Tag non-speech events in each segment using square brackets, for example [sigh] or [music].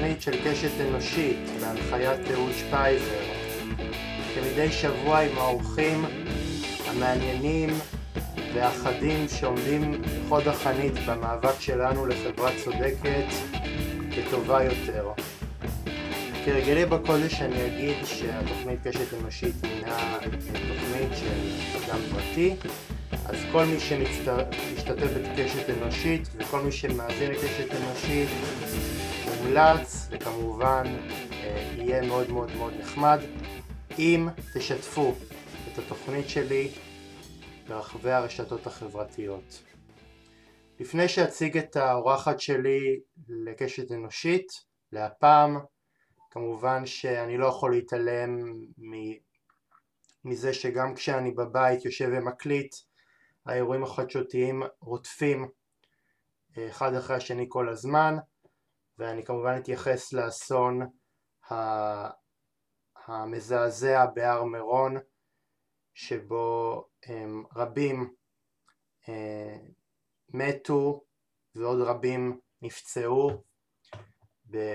תוכנית של קשת אנושית בהנחיית אהוד שפייזר כמדי שבוע עם האורחים המעניינים והחדים שעומדים בחוד החנית במאבק שלנו לחברה צודקת וטובה יותר. כרגלי בקודש אני אגיד שהתוכנית קשת אנושית הינה תוכנית של אדם פרטי אז כל מי שמשתתף בקשת אנושית וכל מי שמאזין לקשת אנושית מומלץ וכמובן אה, יהיה מאוד מאוד מאוד נחמד אם תשתפו את התוכנית שלי ברחבי הרשתות החברתיות. לפני שאציג את האורחת שלי לקשת אנושית, להפעם, כמובן שאני לא יכול להתעלם מזה שגם כשאני בבית יושב ומקליט האירועים החדשותיים רודפים אה, אחד אחרי השני כל הזמן ואני כמובן אתייחס לאסון המזעזע בהר מירון שבו הם, רבים אה, מתו ועוד רבים נפצעו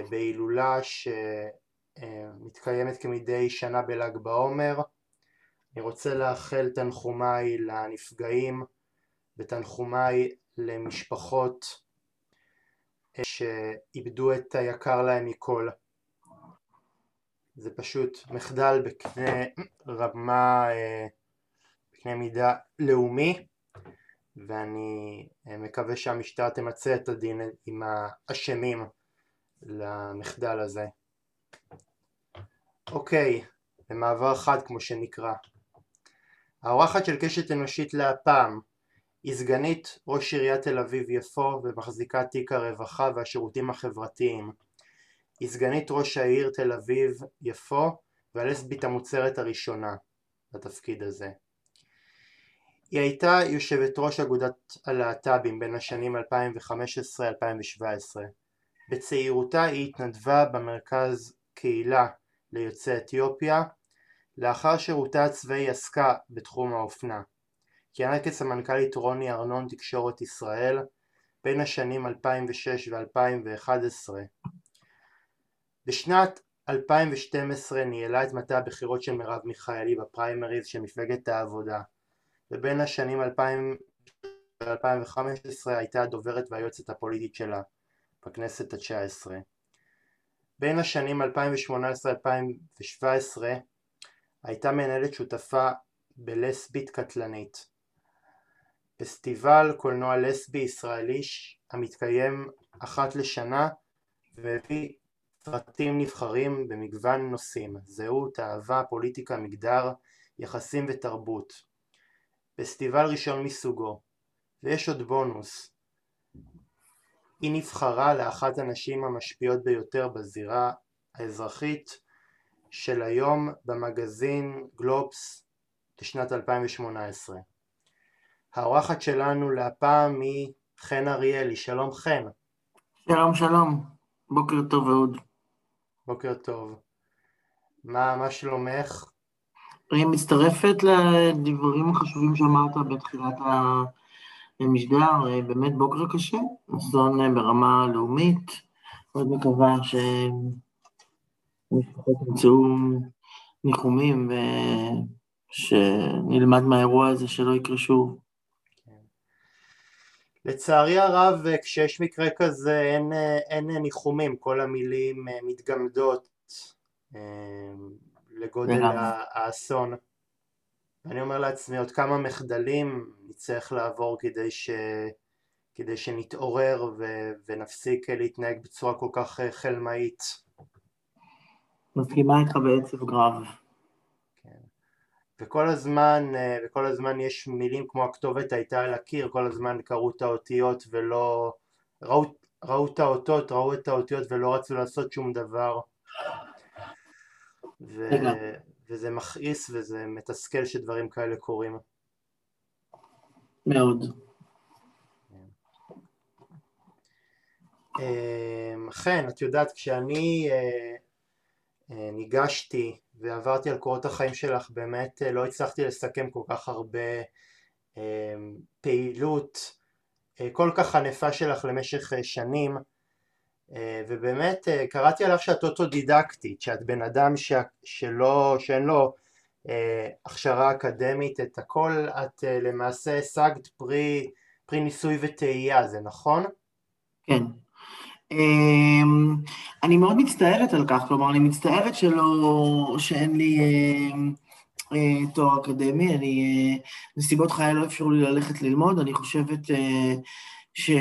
בהילולה שמתקיימת כמדי שנה בל"ג בעומר. אני רוצה לאחל תנחומיי לנפגעים ותנחומיי למשפחות שאיבדו את היקר להם מכל. זה פשוט מחדל בקנה רמה, בקנה מידה לאומי ואני מקווה שהמשטרה תמצה את הדין עם האשמים למחדל הזה. אוקיי, במעבר חד כמו שנקרא. האורחת של קשת אנושית להפעם היא סגנית ראש עיריית תל אביב יפו ומחזיקה תיק הרווחה והשירותים החברתיים. היא סגנית ראש העיר תל אביב יפו והלסבית המוצהרת הראשונה לתפקיד הזה. היא הייתה יושבת ראש אגודת הלהט"בים בין השנים 2015-2017. בצעירותה היא התנדבה במרכז קהילה ליוצאי אתיופיה לאחר שירותה הצבאי עסקה בתחום האופנה. כיהנה כסמנכ"לית רוני ארנון תקשורת ישראל בין השנים 2006 ו-2011. בשנת 2012 ניהלה את מטה הבחירות של מרב מיכאלי בפריימריז של מפלגת העבודה ובין השנים 2000 ו-2015 הייתה הדוברת והיועצת הפוליטית שלה בכנסת התשע עשרה. בין השנים 2018-2017 הייתה מנהלת שותפה בלסבית קטלנית פסטיבל קולנוע לסבי ישראלי המתקיים אחת לשנה והביא סרטים נבחרים במגוון נושאים זהות, אהבה, פוליטיקה, מגדר, יחסים ותרבות. פסטיבל ראשון מסוגו. ויש עוד בונוס. היא נבחרה לאחת הנשים המשפיעות ביותר בזירה האזרחית של היום במגזין גלובס לשנת 2018. האורחת שלנו להפעם היא חן אריאלי, שלום חן. שלום שלום, בוקר טוב אהוד. בוקר טוב. מה, מה שלומך? אני מצטרפת לדברים החשובים שאמרת בתחילת המשדר, באמת בוקר קשה, אסון ברמה לאומית, מאוד מקווה ש... המשפחות ימצאו ניחומים ושנלמד מהאירוע הזה שלא יקרה שוב. לצערי הרב כשיש מקרה כזה אין, אין ניחומים, כל המילים מתגמדות אה, לגודל האסון. ואני אומר לעצמי עוד כמה מחדלים נצטרך לעבור כדי, ש... כדי שנתעורר ו... ונפסיק להתנהג בצורה כל כך חלמאית. מסכימה איתך בעצב גרב. וכל הזמן, אה, וכל הזמן יש מילים כמו הכתובת הייתה על הקיר, כל הזמן קראו את האותיות ולא... ראו, ראו את האותות, ראו את האותיות ולא רצו לעשות שום דבר. ו... וזה מכעיס וזה מתסכל שדברים כאלה קורים. מאוד. אכן, אמ, את יודעת, כשאני אה, אה, ניגשתי ועברתי על קורות החיים שלך באמת אה, לא הצלחתי לסכם כל כך הרבה אה, פעילות כל כך ענפה שלך למשך שנים ובאמת קראתי עליך שאת אוטודידקטית, שאת בן אדם ש... שלא, שאין לו הכשרה אקדמית, את הכל את למעשה השגת פרי, פרי ניסוי וטעייה, זה נכון? כן. אמ, אני מאוד מצטערת על כך, כלומר, אני מצטערת שלא, שאין לי אה, תואר אקדמי, אני, אה, נסיבות חיי לא אפשרו לי ללכת ללמוד, אני חושבת אה, שאני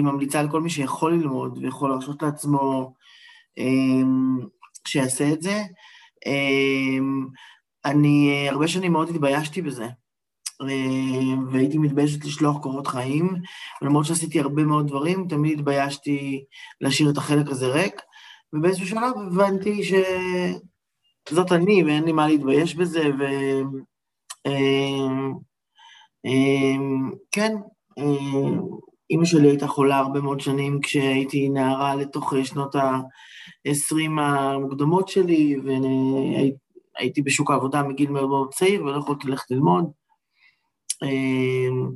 ממליצה לכל מי שיכול ללמוד ויכול להרשות לעצמו שיעשה את זה. אני הרבה שנים מאוד התביישתי בזה. והייתי מתביישת לשלוח קורות חיים, ולמרות שעשיתי הרבה מאוד דברים, תמיד התביישתי להשאיר את החלק הזה ריק, ובאיזשהו שלב הבנתי שזאת אני, ואין לי מה להתבייש בזה, ו... אמ, אמ, כן, אמ, אימא שלי הייתה חולה הרבה מאוד שנים כשהייתי נערה לתוך שנות ה-20 המוקדמות שלי, והייתי בשוק העבודה מגיל מאוד מאוד צעיר ולא יכולתי ללכת ללמוד. אמ,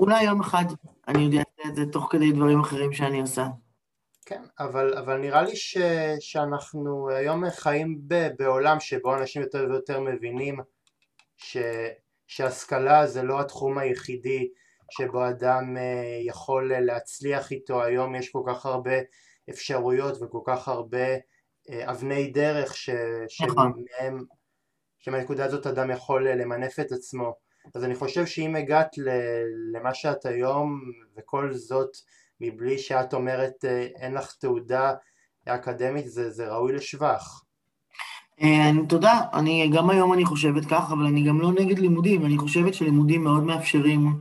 אולי יום אחד אני יודע את זה תוך כדי דברים אחרים שאני עושה. כן, אבל, אבל נראה לי ש, שאנחנו היום חיים ב, בעולם שבו אנשים יותר ויותר מבינים ש, שהשכלה זה לא התחום היחידי שבו אדם אה, יכול להצליח איתו, היום יש כל כך הרבה אפשרויות וכל כך הרבה אה, אבני דרך ש, נכון. שמהם שמהנקודה הזאת אדם יכול אה, למנף את עצמו. אז אני חושב שאם הגעת למה שאת היום וכל זאת מבלי שאת אומרת אה, אין לך תעודה אקדמית זה, זה ראוי לשבח. אה, תודה, אני גם היום אני חושבת כך, אבל אני גם לא נגד לימודים, אני חושבת שלימודים מאוד מאפשרים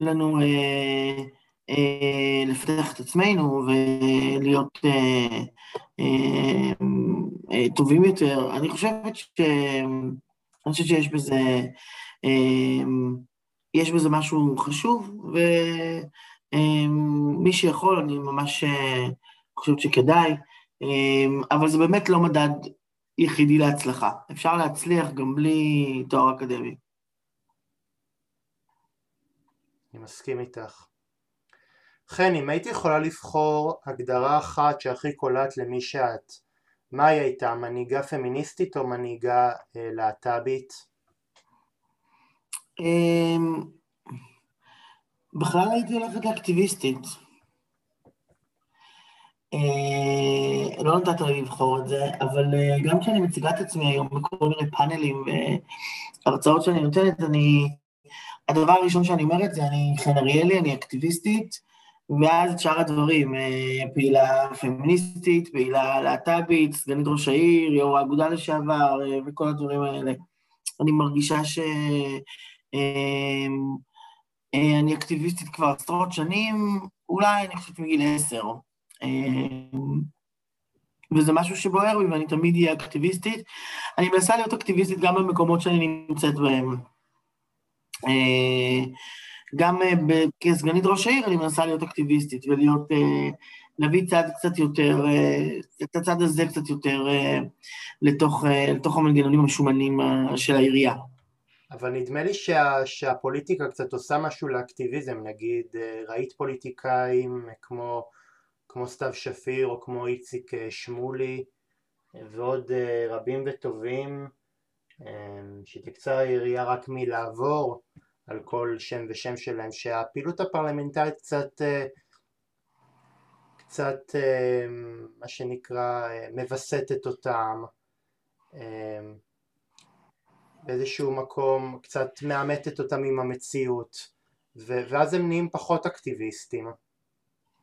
לנו אה, אה, לפתח את עצמנו ולהיות אה, טובים יותר. אני חושבת ש... אני חושבת שיש בזה, אה, יש בזה משהו חשוב, ומי שיכול, אני ממש חושבת שכדאי, אבל זה באמת לא מדד יחידי להצלחה. אפשר להצליח גם בלי תואר אקדמי. אני מסכים איתך. חן, אם הייתי יכולה לבחור הגדרה אחת שהכי קולט למי שאת, מה היא הייתה? מנהיגה פמיניסטית או מנהיגה אה, להט"בית? אמ, בכלל הייתי הולכת לאקטיביסטית. אה, לא נתת לי לבחור את זה, אבל אה, גם כשאני מציגה את עצמי היום בכל מיני פאנלים והרצאות שאני נותנת, אני... הדבר הראשון שאני אומרת זה אני חן אריאלי, אני אקטיביסטית, ואז שאר הדברים, אה, פעילה פמיניסטית, פעילה להט"בית, סגנית ראש העיר, יו"ר האגודה לשעבר, אה, וכל הדברים האלה. אני מרגישה שאני אה, אקטיביסטית כבר עשרות שנים, אולי אני חושבת מגיל עשר. וזה משהו שבוער בי, ואני תמיד אהיה אקטיביסטית. אני מנסה להיות אקטיביסטית גם במקומות שאני נמצאת בהם. גם אה, כסגנית ראש העיר אני מנסה להיות אקטיביסטית ולהיות, אה, להביא צד קצת יותר, אה, את הצד הזה קצת יותר לתוך, לתוך המנגנונים המשומנים של העירייה. אבל נדמה לי שה, שהפוליטיקה קצת עושה משהו לאקטיביזם, נגיד ראית פוליטיקאים כמו, כמו סתיו שפיר או כמו איציק שמולי ועוד רבים וטובים שתקצר העירייה רק מלעבור על כל שם ושם שלהם, שהפעילות הפרלמנטרית קצת, אה, קצת אה, מה שנקרא אה, מווסתת אותם באיזשהו מקום, קצת מאמתת אותם עם המציאות ואז הם נהיים פחות אקטיביסטים.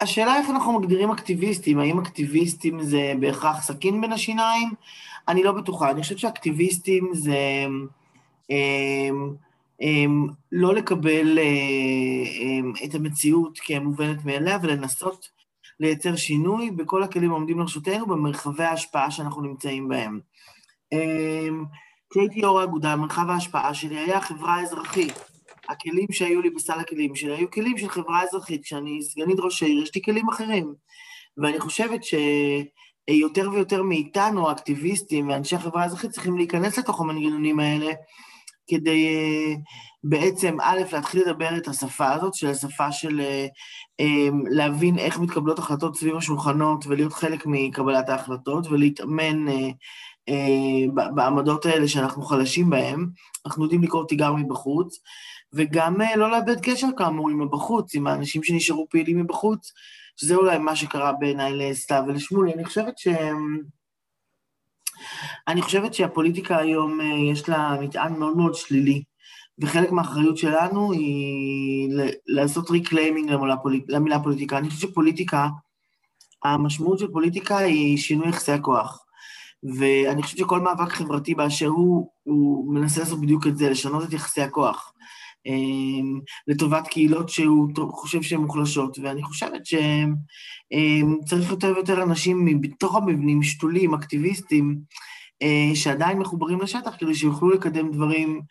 השאלה איך אנחנו מגדירים אקטיביסטים, האם אקטיביסטים זה בהכרח סכין בין השיניים? אני לא בטוחה, אני חושבת שאקטיביסטים זה... אמ, לא לקבל אה, אמ, את המציאות כמובנת מאליה ולנסות לייצר שינוי בכל הכלים העומדים לרשותנו במרחבי ההשפעה שאנחנו נמצאים בהם. אמ, כשהייתי יו"ר האגודה, מרחב ההשפעה שלי היה חברה אזרחית. הכלים שהיו לי בסל הכלים שלי היו כלים של חברה אזרחית. כשאני סגנית ראש העיר, יש לי כלים אחרים. ואני חושבת שיותר ויותר מאיתנו, האקטיביסטים ואנשי החברה האזרחית, צריכים להיכנס לתוך המנגנונים האלה כדי בעצם, א', להתחיל לדבר את השפה הזאת, של השפה של להבין איך מתקבלות החלטות סביב השולחנות ולהיות חלק מקבלת ההחלטות ולהתאמן בעמדות האלה שאנחנו חלשים בהן. אנחנו יודעים לקרוא תיגר מבחוץ, וגם לא לאבד קשר כאמור עם הבחוץ, עם האנשים שנשארו פעילים מבחוץ, שזה אולי מה שקרה בעיניי לסתיו ולשמולי. אני חושבת ש... אני חושבת שהפוליטיקה היום יש לה מטען מאוד מאוד שלילי, וחלק מהאחריות שלנו היא לעשות reclaiming למילה פוליטיקה. אני חושבת שפוליטיקה, המשמעות של פוליטיקה היא שינוי יחסי הכוח. ואני חושבת שכל מאבק חברתי באשר הוא, הוא מנסה לעשות בדיוק את זה, לשנות את יחסי הכוח. לטובת קהילות שהוא חושב שהן מוחלשות, ואני חושבת שצריך יותר ויותר אנשים מתוך המבנים, שתולים, אקטיביסטים, שעדיין מחוברים לשטח, כדי שיוכלו לקדם דברים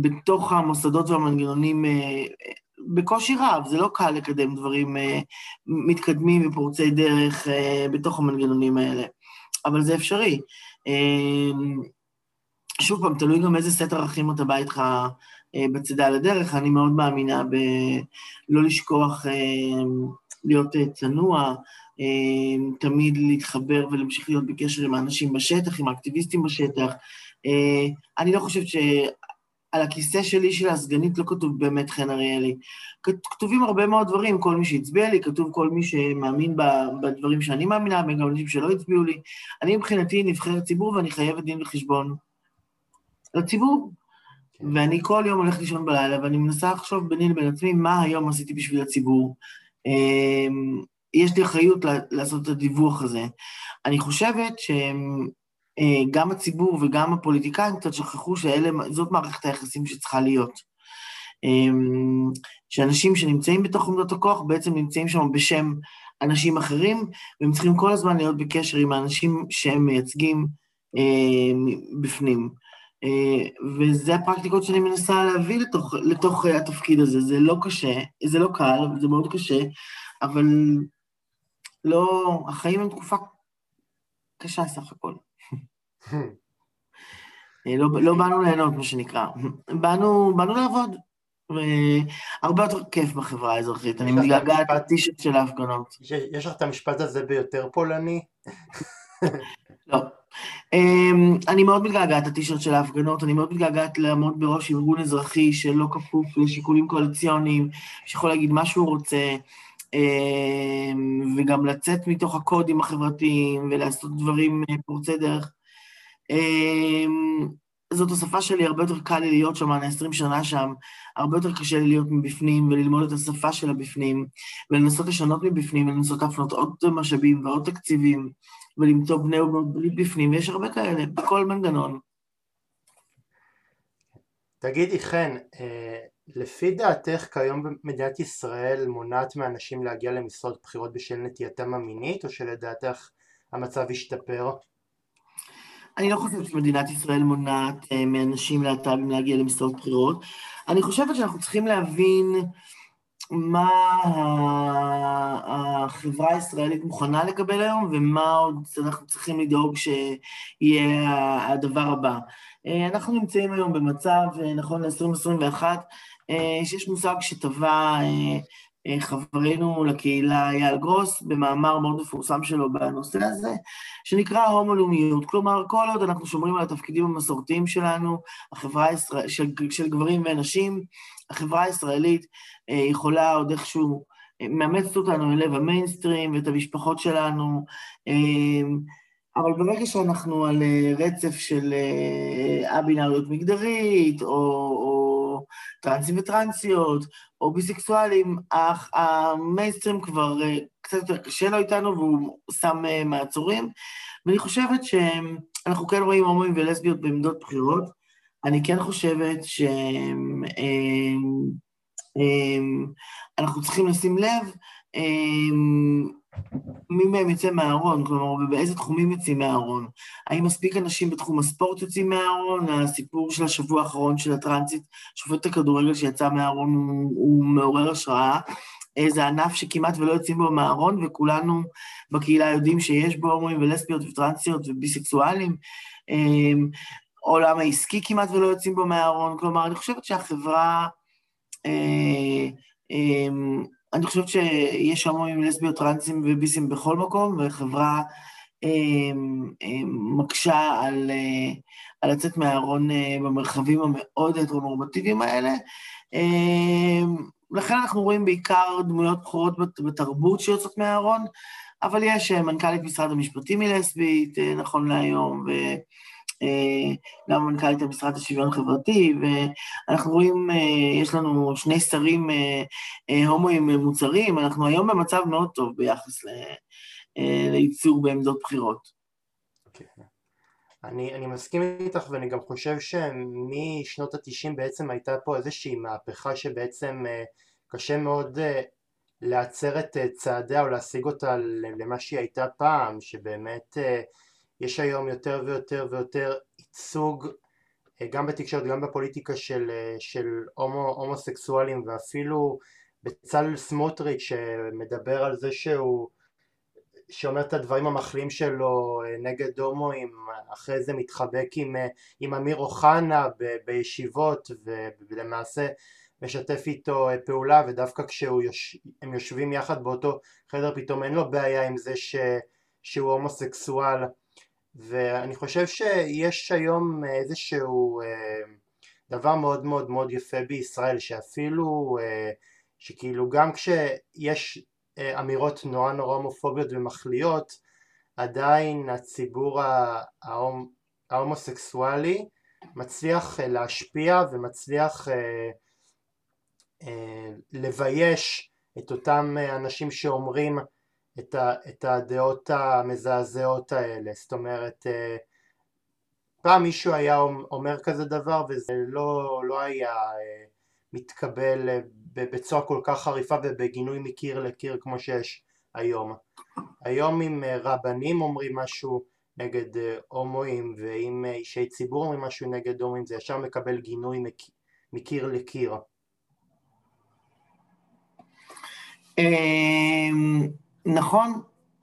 בתוך המוסדות והמנגנונים בקושי רב, זה לא קל לקדם דברים מתקדמים ופורצי דרך בתוך המנגנונים האלה, אבל זה אפשרי. שוב פעם, תלוי גם איזה סט ערכים אתה בא איתך בצדה לדרך, אני מאוד מאמינה בלא לשכוח להיות צנוע, תמיד להתחבר ולהמשיך להיות בקשר עם האנשים בשטח, עם האקטיביסטים בשטח. אני לא חושבת שעל הכיסא שלי של הסגנית לא כתוב באמת חן אריאלי. כתובים הרבה מאוד דברים, כל מי שהצביע לי, כתוב כל מי שמאמין בדברים שאני מאמינה, וגם אנשים שלא הצביעו לי. אני מבחינתי נבחרת ציבור ואני חייבת דין וחשבון לציבור. כן. ואני כל יום הולכת לישון בלילה, ואני מנסה לחשוב ביני לבין עצמי מה היום עשיתי בשביל הציבור. אמ, יש לי אחריות לעשות את הדיווח הזה. אני חושבת שגם הציבור וגם הפוליטיקאים קצת שכחו שזאת מערכת היחסים שצריכה להיות. אמ, שאנשים שנמצאים בתוך עמדות הכוח בעצם נמצאים שם בשם אנשים אחרים, והם צריכים כל הזמן להיות בקשר עם האנשים שהם מייצגים אמ, בפנים. אה, וזה הפרקטיקות שאני מנסה להביא לתוך, לתוך אה, התפקיד הזה. זה לא קשה, זה לא קל, זה מאוד קשה, אבל לא, החיים הם תקופה קשה סך הכל. אה, לא, לא באנו ליהנות, מה שנקרא. באנו, באנו לעבוד. והרבה יותר כיף בחברה האזרחית, אני מתגעגעת לטישט של ההפגנות. יש לך את המשפט הזה ביותר פולני? לא. אמ, אני מאוד מתגעגעת לטישרט של ההפגנות, אני מאוד מתגעגעת לעמוד בראש ארגון אזרחי שלא כפוף לשיקולים קואליציוניים, שיכול להגיד מה שהוא רוצה, אמ, וגם לצאת מתוך הקודים החברתיים ולעשות דברים אה, פורצי דרך. אמ, זאת השפה שלי, הרבה יותר קל לי להיות שם, אני 20 שנה שם, הרבה יותר קשה לי להיות מבפנים וללמוד את השפה של הבפנים, ולנסות לשנות מבפנים, ולנסות להפנות עוד משאבים ועוד תקציבים. ולמצוא בני ובנות בפנים, ויש הרבה כאלה, בכל מנגנון. תגידי, חן, אה, לפי דעתך כיום במדינת ישראל מונעת מאנשים להגיע למשרות בחירות בשל נטייתם המינית, או שלדעתך המצב השתפר? אני לא חושבת שמדינת ישראל מונעת אה, מאנשים להט"בים להגיע למשרות בחירות. אני חושבת שאנחנו צריכים להבין מה החברה הישראלית מוכנה לקבל היום, ומה עוד אנחנו צריכים לדאוג שיהיה הדבר הבא. אה, אנחנו נמצאים היום במצב, אה, נכון ל-2021, אה, שיש מושג שטבע חברנו לקהילה אייל גרוס, במאמר מאוד מפורסם שלו בנושא הזה, שנקרא הומו-לאומיות. כלומר, כל עוד אנחנו שומרים על התפקידים המסורתיים שלנו, החברה הישראל, של, של גברים ונשים, החברה הישראלית אה, יכולה עוד איכשהו, אה, מאמצת אותנו ללב המיינסטרים ואת המשפחות שלנו, אה, אבל ברגע שאנחנו על רצף של א-בינאריות מגדרית, או, או טרנסים וטרנסיות, או ביסקסואלים, המיינסטרים כבר קצת יותר קשה לו איתנו והוא שם מעצורים, ואני חושבת שאנחנו כן רואים הומואים ולסביות בעמדות בחירות. אני כן חושבת שאנחנו צריכים לשים לב מי מהם יוצא מהארון, כלומר, באיזה תחומים יוצאים מהארון. האם מספיק אנשים בתחום הספורט יוצאים מהארון? הסיפור של השבוע האחרון של הטרנסית, שופט הכדורגל שיצא מהארון הוא, הוא מעורר השראה. זה ענף שכמעט ולא יוצאים בו מהארון, וכולנו בקהילה יודעים שיש בו הומואים ולסביות וטרנסיות וביסקסואלים. העולם העסקי כמעט ולא יוצאים בו מהארון, כלומר, אני חושבת שהחברה, אה, אה, אני חושבת שיש הומואים, לסביות, טרנסים וביסים בכל מקום, וחברה אה, אה, מקשה על, אה, על לצאת מהארון במרחבים המאוד הטרונורמטיביים האלה. לכן אנחנו רואים בעיקר דמויות בכירות בתרבות שיוצאות מהארון, אבל יש מנכ"לית משרד המשפטים היא לסבית, נכון להיום, וגם אה, מנכ"לית המשרד לשוויון חברתי, ואנחנו רואים, יש לנו שני שרים הומואים מוצרים, אנחנו היום במצב מאוד טוב ביחס לייצוג בעמדות בחירות. אוקיי. אני, אני מסכים איתך ואני גם חושב שמשנות התשעים בעצם הייתה פה איזושהי מהפכה שבעצם קשה מאוד להצר את אה, צעדיה או להשיג אותה למה שהיא הייתה פעם, שבאמת אה, יש היום יותר ויותר ויותר ייצוג אה, גם בתקשורת גם בפוליטיקה של, של הומו, הומוסקסואלים ואפילו בצלאל סמוטריץ' שמדבר על זה שהוא שאומר את הדברים המחלים שלו נגד הומואים, אחרי זה מתחבק עם, עם אמיר אוחנה ב, בישיבות ולמעשה משתף איתו אה, פעולה ודווקא כשהם יוש... יושבים יחד באותו חדר פתאום אין לו בעיה עם זה ש... שהוא הומוסקסואל ואני חושב שיש היום איזשהו אה, דבר מאוד מאוד מאוד יפה בישראל שאפילו אה, שכאילו גם כשיש אמירות נורא נורא הומופוביות ומחליאות עדיין הציבור ההומוסקסואלי מצליח להשפיע ומצליח אה, לבייש את אותם אנשים שאומרים את, ה, את הדעות המזעזעות האלה, זאת אומרת אה, פעם מישהו היה אומר כזה דבר וזה לא, לא היה אה, מתקבל בצורה כל כך חריפה ובגינוי מקיר לקיר כמו שיש היום. היום אם רבנים אומרים משהו נגד הומואים ואם אישי ציבור אומרים משהו נגד הומואים זה ישר מקבל גינוי מקיר לקיר. נכון,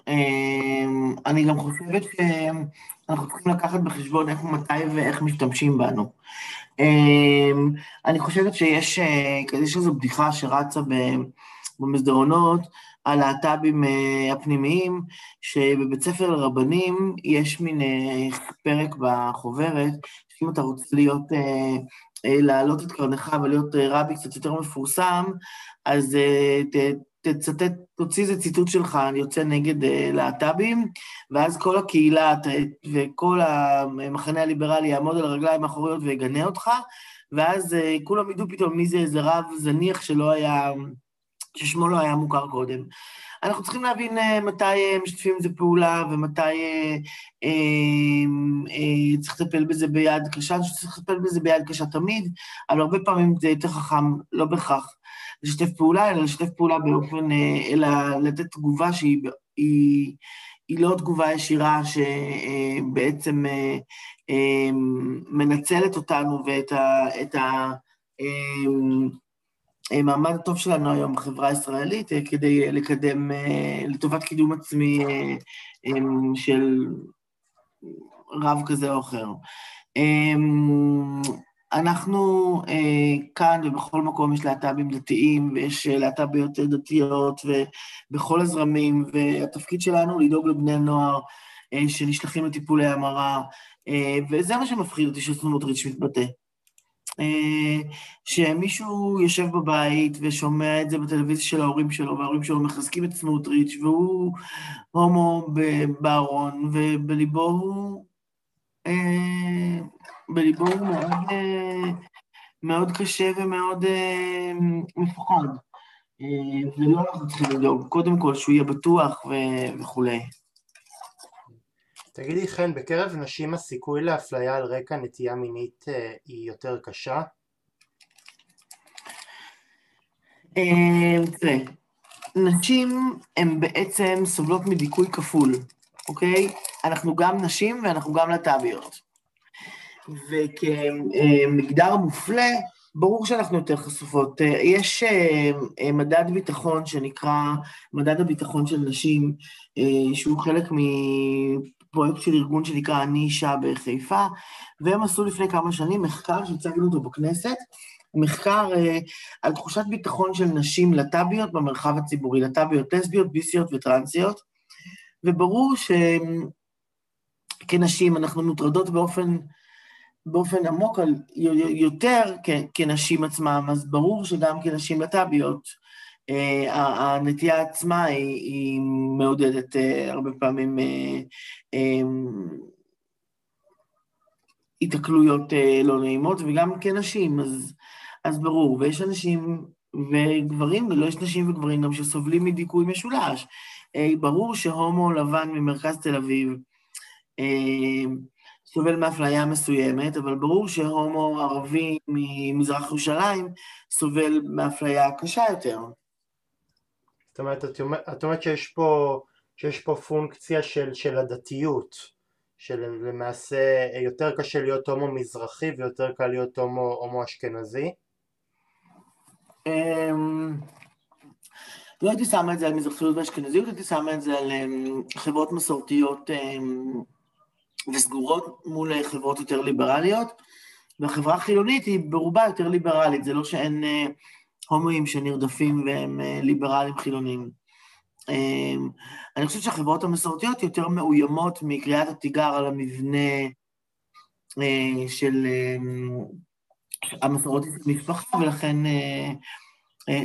אמ, אני גם חושבת שאנחנו צריכים לקחת בחשבון איך, מתי ואיך משתמשים בנו. אמ, אני חושבת שיש אה, איזו בדיחה שרצה במסדרונות על להט"בים אה, הפנימיים, שבבית ספר לרבנים יש מין אה, פרק בחוברת, שאם אתה רוצה להיות, להעלות את קרנך ולהיות רבי קצת יותר מפורסם, אז תצטט, תוציא איזה ציטוט שלך, אני יוצא נגד אה, להט"בים, ואז כל הקהילה וכל המחנה הליברלי יעמוד על הרגליים האחוריות ויגנה אותך, ואז אה, כולם ידעו פתאום מי זה איזה רב זניח שלא היה, ששמו לא היה מוכר קודם. אנחנו צריכים להבין אה, מתי משתפים עם זה פעולה ומתי אה, אה, צריך לטפל בזה ביד קשה, אני חושב שצריך לטפל בזה ביד קשה תמיד, אבל הרבה פעמים זה יותר חכם, לא בהכרח. לשתף פעולה, אלא לשתף פעולה באופן, אה, אלא לתת תגובה שהיא היא, היא לא תגובה ישירה שבעצם אה, מנצלת אותנו ואת ה... את ה המעמד הטוב שלנו היום בחברה הישראלית כדי לקדם, לטובת קידום עצמי של רב כזה או אחר. אנחנו אה, כאן ובכל מקום יש להט"בים דתיים ויש אה, להט"ביות דתיות ובכל הזרמים, והתפקיד שלנו לדאוג לבני נוער אה, שנשלחים לטיפולי המרה, אה, וזה מה שמפחיד אותי שסמוטריץ' מתבטא. אה, שמישהו יושב בבית ושומע את זה בטלוויזיה של ההורים שלו, וההורים שלו מחזקים את סמוטריץ', והוא הומו בארון, ובליבו הוא... אה, בליבו הוא מאוד, אה, מאוד קשה ומאוד אה, מפוחד. אה, ולא אנחנו צריכים לדאוג, קודם כל שהוא יהיה בטוח וכולי. תגידי חן, בקרב נשים הסיכוי לאפליה על רקע נטייה מינית היא יותר קשה? תראה, נשים הן בעצם סובלות מדיכוי כפול, אוקיי? אנחנו גם נשים ואנחנו גם להט"ביות. וכמגדר מופלה, ברור שאנחנו יותר חשופות. יש אה, מדד ביטחון שנקרא מדד הביטחון של נשים, אה, שהוא חלק פרויקט של ארגון שנקרא אני אישה בחיפה, והם עשו לפני כמה שנים מחקר שהצגנו אותו בכנסת, מחקר אה, על תחושת ביטחון של נשים לט"ביות במרחב הציבורי, לט"ביות, לסביות, ביסיות וטרנסיות, וברור שכנשים אנחנו מוטרדות באופן, באופן עמוק על יותר כנשים עצמם, אז ברור שגם כנשים לט"ביות, אה, הנטייה עצמה היא, היא מעודדת אה, הרבה פעמים היתקלויות לא נעימות, וגם כנשים, אז אז ברור, ויש אנשים וגברים, ולא יש נשים וגברים גם שסובלים מדיכוי משולש. אה, ברור שהומו לבן ממרכז תל אביב אה, סובל מאפליה מסוימת, אבל ברור שהומו ערבי ממזרח ירושלים סובל מאפליה קשה יותר. זאת אומרת, את אומרת שיש פה, שיש פה פונקציה של, של הדתיות, שלמעשה יותר קשה להיות הומו מזרחי ויותר קל להיות הומו, הומו אשכנזי? אמ, לא הייתי שמה את זה על מזרחיות ואשכנזיות, הייתי שמה את זה על אמ, חברות מסורתיות אמ, וסגורות מול חברות יותר ליברליות, והחברה החילונית היא ברובה יותר ליברלית, זה לא שאין אה, הומואים שנרדפים והם אה, ליברלים חילונים. אני חושבת שהחברות המסורתיות יותר מאוימות מקריאת התיגר על המבנה אה, של המסורות משפחה, ולכן אה, אה,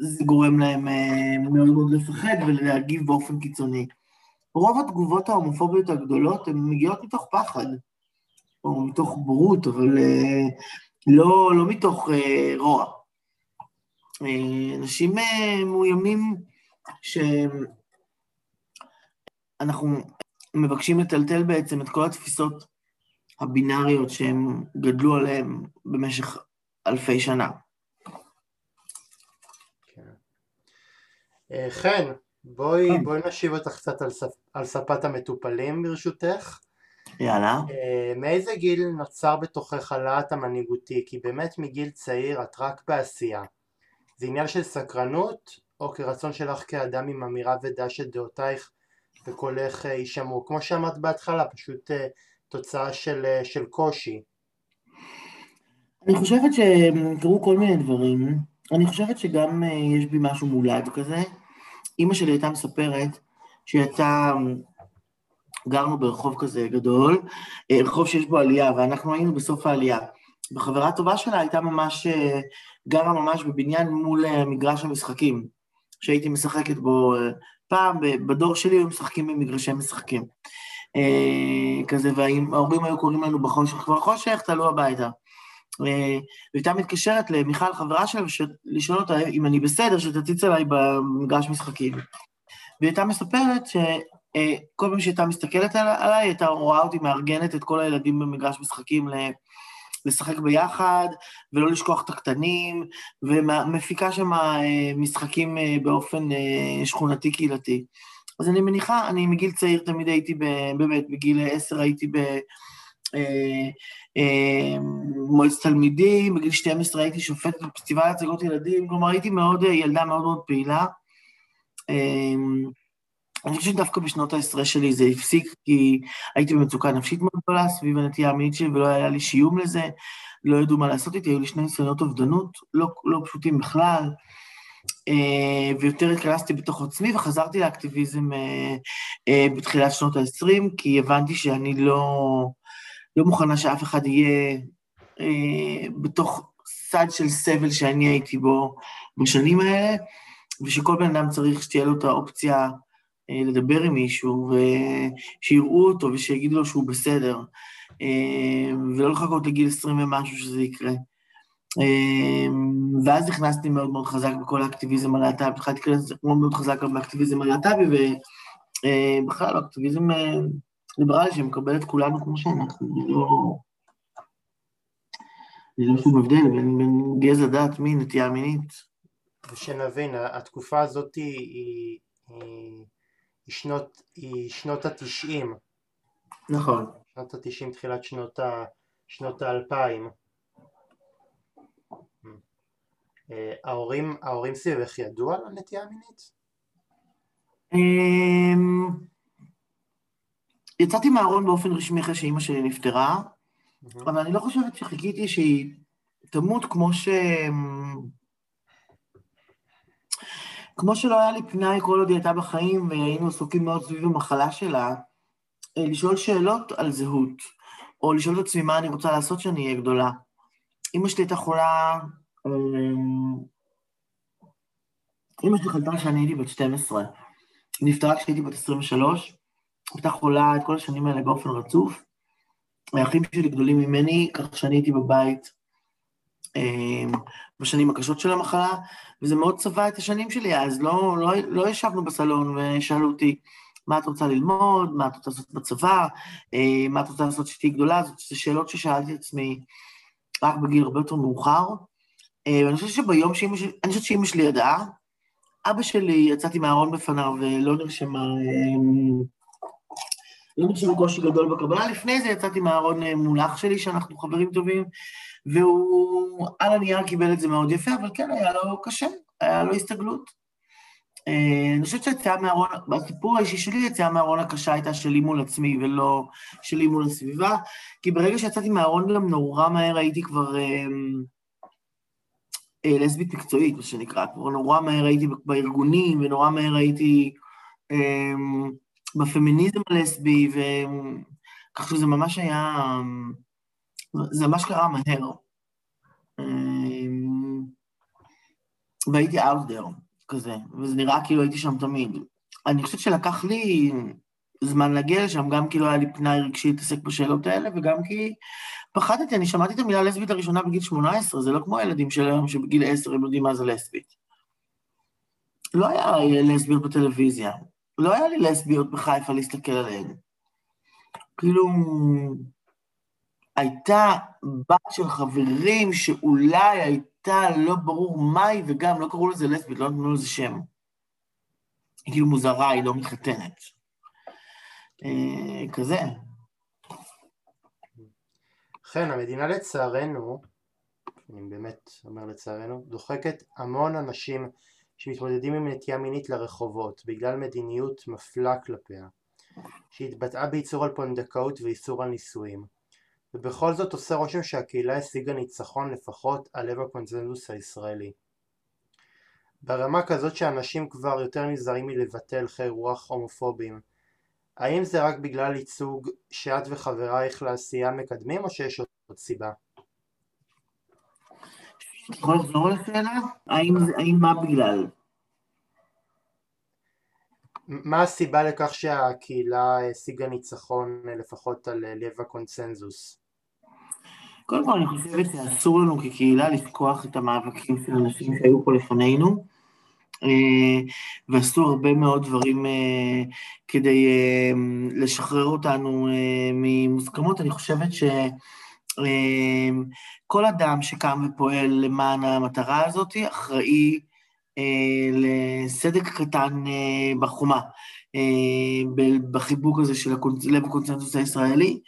זה גורם להם אה, מאוד מאוד לפחד ולהגיב באופן קיצוני. רוב התגובות ההומופוביות הגדולות הן מגיעות מתוך פחד, או מתוך בורות, אבל לא, לא מתוך רוע. אנשים מאוימים שאנחנו מבקשים לטלטל בעצם את כל התפיסות הבינאריות שהם גדלו עליהן במשך אלפי שנה. כן. אה, חן, בואי, כן. בואי נשיב אותך קצת על, ספ, על ספת המטופלים ברשותך. יאללה. אה, מאיזה גיל נוצר בתוכך הלהט המנהיגותי? כי באמת מגיל צעיר את רק בעשייה. זה עניין של סקרנות, או כרצון שלך כאדם עם אמירה ודעה שדעותייך וקולך אה, יישמעו? כמו שאמרת בהתחלה, פשוט תוצאה של, אה, של קושי? אני חושבת שקרו כל מיני דברים. אני חושבת שגם אה, יש בי משהו מולד כזה. אימא שלי הייתה מספרת שהיא הייתה, גרנו ברחוב כזה גדול, אה, רחוב שיש בו עלייה, ואנחנו היינו בסוף העלייה. וחברה טובה שלה הייתה ממש, גרה ממש בבניין מול מגרש המשחקים, שהייתי משחקת בו פעם, בדור שלי היו משחקים במגרשי משחקים. אה, כזה, וההורים היו קוראים לנו בחושך, כבר חושך, תעלו הביתה. אה, והייתה מתקשרת למיכל, חברה שלה, לשאול אותה אם אני בסדר, שתציץ אליי במגרש משחקים. והיא הייתה מספרת שכל אה, פעם שהייתה מסתכלת עליי, הייתה רואה אותי מארגנת את כל הילדים במגרש משחקים לשחק ביחד, ולא לשכוח את הקטנים, ומפיקה שם משחקים באופן שכונתי קהילתי. אז אני מניחה, אני מגיל צעיר תמיד הייתי, באמת, בגיל עשר הייתי ב... אה, מועצת תלמידים, בגיל 12 הייתי שופטת בפסטיבל הצגות ילדים, כלומר הייתי מאוד, אה, ילדה מאוד מאוד פעילה. אה, אני חושבת שדווקא בשנות העשרה שלי זה הפסיק, כי הייתי במצוקה נפשית מאוד גדולה סביב הנטייה המינית שלי ולא היה לי שיום לזה, לא ידעו מה לעשות איתי, היו לי שני ניסיונות אובדנות, לא, לא פשוטים בכלל. ויותר התכנסתי בתוך עצמי וחזרתי לאקטיביזם בתחילת שנות ה-20, כי הבנתי שאני לא, לא מוכנה שאף אחד יהיה בתוך סד של סבל שאני הייתי בו בשנים האלה, ושכל בן אדם צריך שתהיה לו את האופציה לדבר עם מישהו, ושיראו אותו ושיגידו לו שהוא בסדר, ולא לחכות לגיל 20 ומשהו שזה יקרה. אמ, ואז נכנסתי מאוד מאוד חזק בכל האקטיביזם הלהט"בי, התחלתי להיכנס מאוד מאוד חזק באקטיביזם הלהט"בי, ובכלל אקטיביזם אה, ליברלי שמקבל את כולנו כמו שאנחנו, לא... ללא שום הבדל בין, בין גזע, דת, מין, נטייה מינית. ושנבין, התקופה הזאת היא, היא, היא, שנות, היא שנות התשעים. נכון. שנות התשעים, תחילת שנות האלפיים. אה, ההורים, ההורים סביבך ידעו על הנטייה המינית? יצאתי מהארון באופן רשמי אחרי שאימא שלי נפטרה, אבל אני לא חושבת שחיכיתי שהיא תמות כמו ש... כמו שלא היה לי פנאי כל עוד היא הייתה בחיים והיינו עסוקים מאוד סביב המחלה שלה, אה, לשאול שאלות על זהות, או לשאול את עצמי מה אני רוצה לעשות כשאני אהיה גדולה. אימא שלי הייתה חולה, אמ, אימא שלי חלתה שאני הייתי בת 12. היא נפטרה כשהייתי בת 23, הייתה חולה את כל השנים האלה באופן רצוף. האחים שלי גדולים ממני, כך שאני הייתי בבית אמ, בשנים הקשות של המחלה, וזה מאוד צבע את השנים שלי, אז לא, לא, לא ישבנו בסלון ושאלו אותי, מה את רוצה ללמוד, מה את רוצה לעשות בצבא, אה, מה את רוצה לעשות כשתהיי גדולה, זאת שאלות ששאלתי את עצמי רק בגיל הרבה יותר מאוחר. ואני חושבת שביום שאימא שלי, אני חושבת שאימא שלי ידעה, אבא שלי, יצאתי מהארון בפניו ולא נרשמה, אמ, לא נרשמה קושי גדול בקבלה. לפני זה יצאתי מהארון אה, מול אח שלי, שאנחנו חברים טובים, והוא על הנייר קיבל את זה מאוד יפה, אבל כן, היה לו קשה, היה לו הסתגלות. אה, אני חושבת שיציאה מהארון, בסיפור האישי שלי, יציאה מהארון הקשה הייתה שלי מול עצמי ולא שלי מול הסביבה, כי ברגע שיצאתי מהארון גם נורא מהר הייתי כבר אה, אה, לסבית מקצועית, מה שנקרא, כבר נורא מהר הייתי בארגונים ונורא מהר הייתי אה, בפמיניזם הלסבי, וכך שזה ממש היה, זה ממש קרה מהר. אה, והייתי out there. כזה, וזה נראה כאילו הייתי שם תמיד. אני חושבת שלקח לי זמן להגיע לשם, גם כאילו היה לי פנאי רגשי להתעסק בשאלות האלה, וגם כי פחדתי, אני שמעתי את המילה לסבית הראשונה בגיל 18, זה לא כמו הילדים של היום שבגיל 10 הם יודעים מה זה לסבית. לא היה לסביות בטלוויזיה, לא היה לי לסביות בחיפה להסתכל עליהן. כאילו, הייתה בת של חברים שאולי הייתה... לא ברור מהי, וגם לא קראו לזה לסבית, לא נתנו לזה שם. היא כאילו מוזרה, היא לא מתחתנת. אה, כזה. כן, המדינה לצערנו, אני באמת אומר לצערנו, דוחקת המון אנשים שמתמודדים עם נטייה מינית לרחובות בגלל מדיניות מפלה כלפיה, שהתבטאה בייצור על פונדקאות ואיסור על נישואים. ובכל זאת עושה רושם שהקהילה השיגה ניצחון לפחות על לב הקונצנזוס הישראלי. ברמה כזאת שאנשים כבר יותר נזהרים מלבטא הלכי רוח הומופוביים. האם זה רק בגלל ייצוג שאת וחברייך לעשייה מקדמים או שיש עוד סיבה? יכול לחזור על השאלה? האם מה בגלל? מה הסיבה לכך שהקהילה השיגה ניצחון לפחות על לב הקונצנזוס? קודם כל אני חושבת שאסור לנו כקהילה לשכוח את המאבקים של אנשים שהיו פה לפנינו, אה, ועשו הרבה מאוד דברים אה, כדי אה, לשחרר אותנו ממוסכמות. אני חושבת שכל אדם שקם ופועל למען המטרה הזאת אחראי לסדק קטן בחומה, בחיבוק הזה של לב הקונצנזוס הישראלי,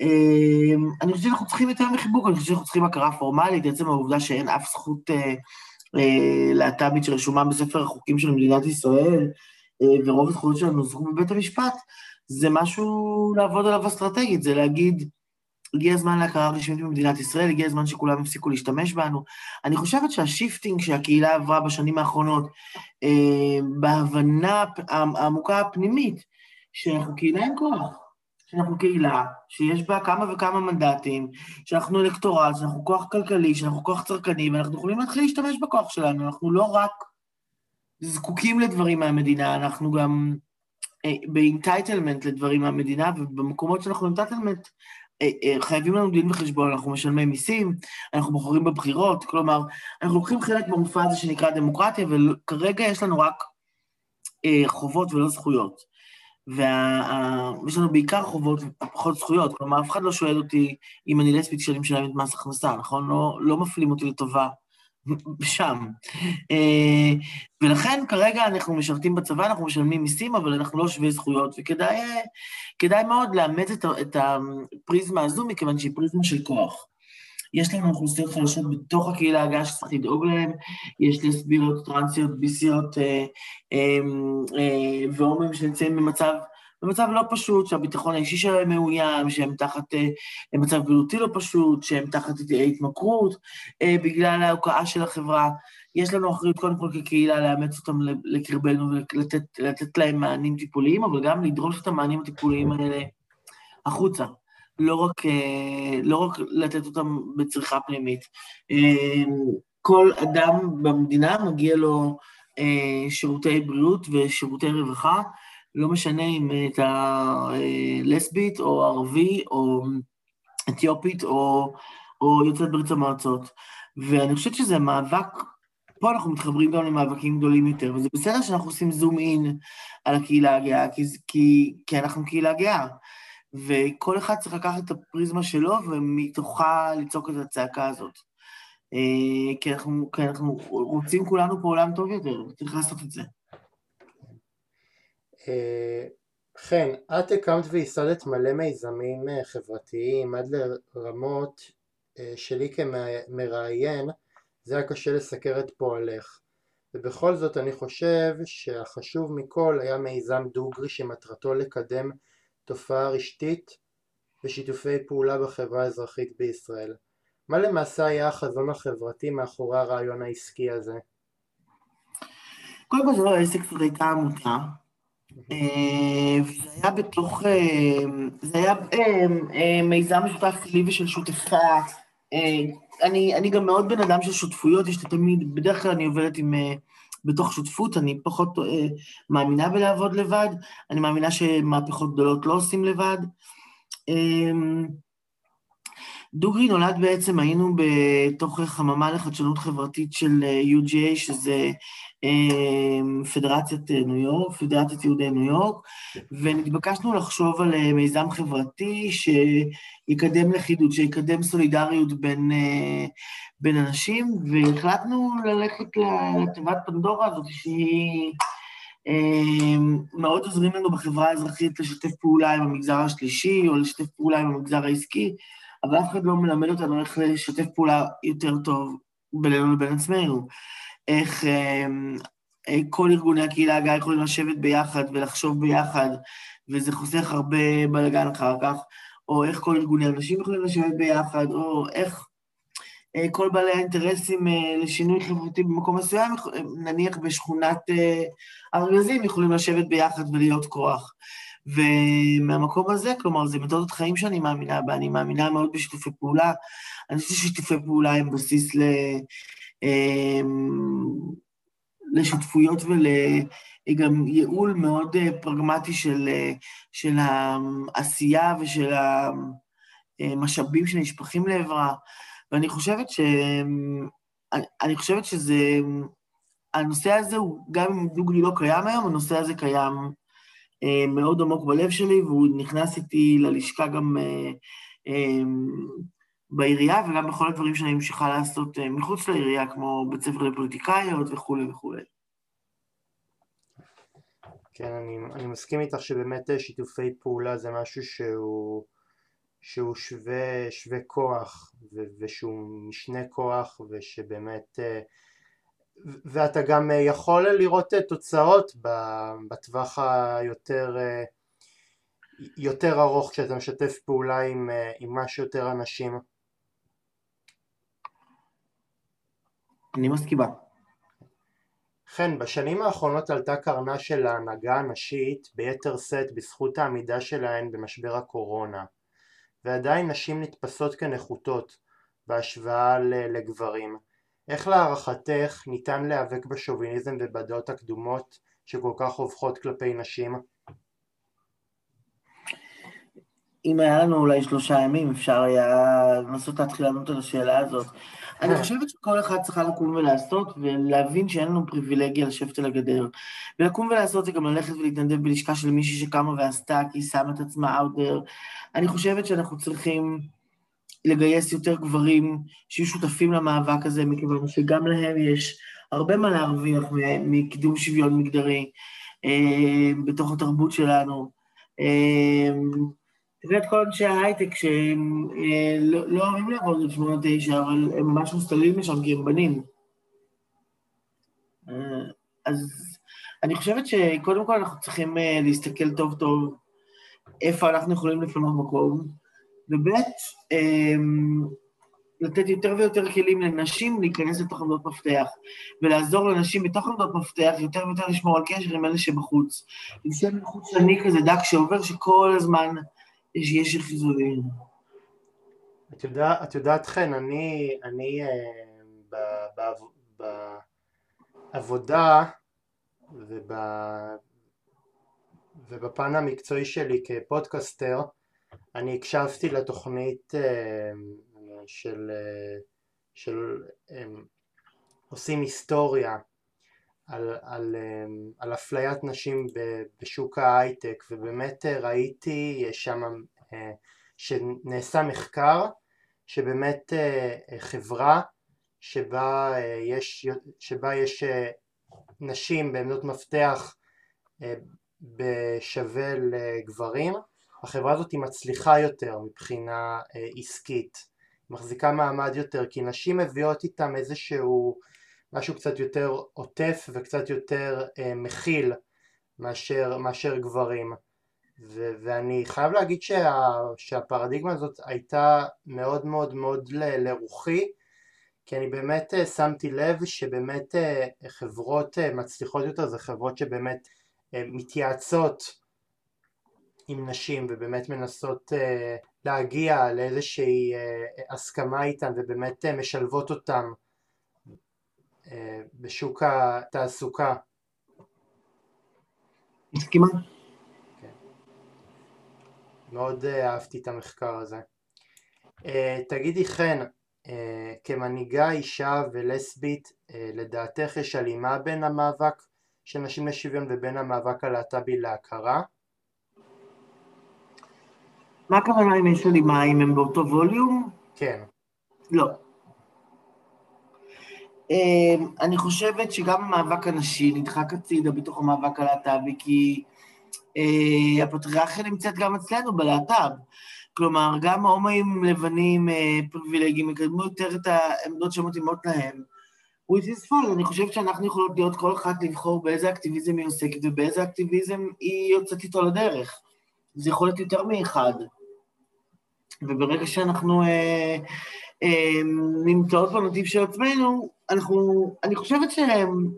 אמ, אני חושב שאנחנו צריכים יותר מחיבוק, אני חושב שאנחנו צריכים הכרה פורמלית, עצם העובדה שאין אף זכות אה, אה, להט"בית שרשומה בספר החוקים של מדינת ישראל, אה, ורוב הזכויות שלנו נוזכו בבית המשפט, זה משהו לעבוד עליו אסטרטגית, זה להגיד, הגיע הזמן להכרה רשמית במדינת ישראל, הגיע הזמן שכולם יפסיקו להשתמש בנו. אני חושבת שה shifting שהקהילה עברה בשנים האחרונות, בהבנה העמוקה הפנימית, שאנחנו קהילה עם כוח, שאנחנו קהילה, שיש בה כמה וכמה מנדטים, שאנחנו electorate, שאנחנו כוח כלכלי, שאנחנו כוח צרכני, ואנחנו יכולים להתחיל להשתמש בכוח שלנו. אנחנו לא רק זקוקים לדברים מהמדינה, אנחנו גם אה, ב entitlement לדברים מהמדינה, ובמקומות שאנחנו entitlement, אה, אה, חייבים לנו דין וחשבון, אנחנו משלמי מיסים, אנחנו בוחרים בבחירות, כלומר, אנחנו לוקחים חלק במופע הזה שנקרא דמוקרטיה, וכרגע יש לנו רק אה, חובות ולא זכויות. ויש לנו בעיקר חובות ופחות זכויות, כלומר, אף אחד לא שואל אותי אם אני לסבית שאני משלמת מס הכנסה, נכון? לא, לא מפלים אותי לטובה שם. אה, ולכן כרגע אנחנו משרתים בצבא, אנחנו משלמים מיסים, אבל אנחנו לא שווי זכויות, וכדאי מאוד לאמץ את, את הפריזמה הזו, מכיוון שהיא פריזמה של כוח. יש לנו אוכלוסיות חלשות בתוך הקהילה הגאה שצריך לדאוג להן, יש לסביות, טרנסיות, ביסיות אה, אה, אה, והומים שנמצאים במצב במצב לא פשוט, שהביטחון האישי שלהם מאוים, שהם תחת אה, מצב בריאותי לא פשוט, שהם תחת התמכרות, אה, בגלל ההוקעה של החברה. יש לנו אחריות קודם כל כקהילה לאמץ אותם לקרבנו ולתת להם מענים טיפוליים, אבל גם לדרוש את המענים הטיפוליים האלה החוצה. לא רק, אה, לא רק לתת אותם בצריכה פנימית. כל אדם במדינה מגיע לו שירותי בריאות ושירותי רווחה, לא משנה אם אתה לסבית או ערבי או אתיופית או, או יוצאת ברית המועצות. ואני חושבת שזה מאבק, פה אנחנו מתחברים גם למאבקים גדולים יותר, וזה בסדר שאנחנו עושים זום אין על הקהילה הגאה, כי, כי, כי אנחנו קהילה גאה. וכל אחד צריך לקחת את הפריזמה שלו ומתוכה לצעוק את הצעקה הזאת. אה, כי אנחנו, כי אנחנו רוצים כולנו פה עולם טוב יותר, וצריך לעשות את זה. חן, את הקמת וייסדת מלא מיזמים אה, חברתיים עד לרמות אה, שלי כמראיין זה היה קשה לסקר את פועלך ובכל זאת אני חושב שהחשוב מכל היה מיזם דוגרי שמטרתו לקדם תופעה רשתית ושיתופי פעולה בחברה האזרחית בישראל. מה למעשה היה החזון החברתי מאחורי הרעיון העסקי הזה? קודם כל זה לא עסק, זאת הייתה עמותה אה, וזה היה בתוך, אה, זה היה אה, מיזם משותף לי ושל שותפה. אני, אני גם מאוד בן אדם של שותפויות, יש לי תמיד, בדרך כלל אני עובדת עם, בתוך שותפות, אני פחות מאמינה בלעבוד לבד, אני מאמינה שמהפכות גדולות לא עושים לבד. דוגרי נולד בעצם, היינו בתוך חממה לחדשנות חברתית של UGA, שזה אמ, פדרציית ניו יורק, פדרציית יהודי ניו יורק, ונתבקשנו לחשוב על אה, מיזם חברתי שיקדם לכידות, שיקדם סולידריות בין, אה, בין אנשים, והחלטנו ללכת לתיבת פנדורה הזאת, שהיא... אמ, מאוד עוזרים לנו בחברה האזרחית לשתף פעולה עם המגזר השלישי או לשתף פעולה עם המגזר העסקי, אבל אף אחד לא מלמד אותנו איך לשתף פעולה יותר טוב בינינו לבין עצמנו. איך אמ, אה, כל ארגוני הקהילה הגאה יכולים לשבת ביחד ולחשוב ביחד, וזה חוסך הרבה בלאגן אחר כך, או איך כל ארגוני הנשים יכולים לשבת ביחד, או איך אה, כל בעלי האינטרסים אה, לשינוי חברתי במקום מסוים, נניח בשכונת ארגזים, יכולים לשבת ביחד ולהיות כוח. ומהמקום הזה, כלומר, זה מתודת חיים שאני מאמינה בה, אני מאמינה מאוד בשיתופי פעולה. אני חושבת ששיתופי פעולה הם בסיס ל... אמ, לשותפויות ולגם ייעול מאוד אה, פרגמטי של, אה, של העשייה ושל המשאבים שנשפכים לעברה. ואני חושבת ש... אני חושבת שזה... הנושא הזה הוא, גם אם דוגלי לא קיים היום, הנושא הזה קיים מאוד עמוק בלב שלי, והוא נכנס איתי ללשכה גם בעירייה וגם בכל הדברים שאני ממשיכה לעשות אה, מחוץ לעירייה, כמו בית ספר לפוליטיקאיות וכולי וכולי. כן, אני, אני מסכים איתך שבאמת אה, שיתופי פעולה זה משהו שהוא, שהוא שווה, שווה כוח ו, ושהוא משנה כוח ושבאמת אה, ואתה גם יכול לראות תוצאות בטווח היותר יותר ארוך כשאתה משתף פעולה עם, עם מה שיותר אנשים אני מסכימה. כן, בשנים האחרונות עלתה קרנה של ההנהגה הנשית ביתר שאת בזכות העמידה שלהן במשבר הקורונה, ועדיין נשים נתפסות כנחותות בהשוואה לגברים. איך להערכתך ניתן להיאבק בשוביניזם ובדעות הקדומות שכל כך הופכות כלפי נשים? אם היה לנו אולי שלושה ימים, אפשר היה לנסות להתחיל לענות על השאלה הזאת. אני [laughs] חושבת שכל אחד צריכה לקום ולעשות, ולהבין שאין לנו פריבילגיה לשבת על הגדר. ולקום ולעשות זה גם ללכת ולהתנדב בלשכה של מישהי שקמה ועשתה, כי היא שמה את עצמה out there. אני חושבת שאנחנו צריכים לגייס יותר גברים שיהיו שותפים למאבק הזה, מכיוון שגם להם יש הרבה מה להרוויח מקידום שוויון מגדרי אה, בתוך התרבות שלנו. אה, תראה את כל אנשי ההייטק שהם אה, לא, לא אוהבים לעבוד עד שמונה תשע, אבל הם ממש מוסתלים לשם כי הם בנים. אה, אז אני חושבת שקודם כל אנחנו צריכים להסתכל טוב טוב איפה אנחנו יכולים לפנות מקום, וב' אמ, לתת יותר ויותר כלים לנשים להיכנס לתוך עמדות מפתח, ולעזור לנשים בתוך עמדות מפתח יותר ויותר לשמור על קשר עם אלה שבחוץ. עם שם חוצני כזה דק שעובר, שכל הזמן יש, יש חיזולים. את, יודע, את יודעת חן, אני, אני אה, בעבודה וב, ובפן המקצועי שלי כפודקסטר, אני הקשבתי לתוכנית אה, של, אה, של עושים היסטוריה על, על, על אפליית נשים בשוק ההייטק ובאמת ראיתי שם שנעשה מחקר שבאמת חברה שבה יש, שבה יש נשים בעמדות מפתח בשווה לגברים, החברה הזאת היא מצליחה יותר מבחינה עסקית, מחזיקה מעמד יותר, כי נשים מביאות איתם איזשהו משהו קצת יותר עוטף וקצת יותר מכיל מאשר, מאשר גברים. ו- ואני חייב להגיד שה- שהפרדיגמה הזאת הייתה מאוד מאוד מאוד ל- לרוחי כי אני באמת אה, שמתי לב שבאמת אה, חברות אה, מצליחות יותר זה חברות שבאמת מתייעצות עם נשים ובאמת מנסות להגיע לאיזושהי הסכמה איתן ובאמת משלבות אותן בשוק התעסוקה. מסכימה. מאוד אה, אהבתי את המחקר הזה. אה, תגידי חן, אה, כמנהיגה אישה ולסבית, לדעתך יש הלימה בין המאבק של נשים לשוויון ובין המאבק הלהט"בי להכרה? מה הכוונה אם יש הלימה, אם הם באותו ווליום? כן. לא. אני חושבת שגם המאבק הנשי נדחק הצידה בתוך המאבק הלהט"בי, כי אה, הפטריארכיה נמצאת גם אצלנו בלהט"ב. כלומר, גם ההומואים לבנים אה, פריבילגיים יקדמו יותר את העמדות שמתאימות להם. which is fine, אני חושבת שאנחנו יכולות להיות כל אחת לבחור באיזה אקטיביזם היא עוסקת ובאיזה אקטיביזם היא יוצאת איתו לדרך. זה יכול להיות יותר מאחד. וברגע שאנחנו אה, אה, נמצאות בנתיב של עצמנו, אנחנו, אני חושבת שהם...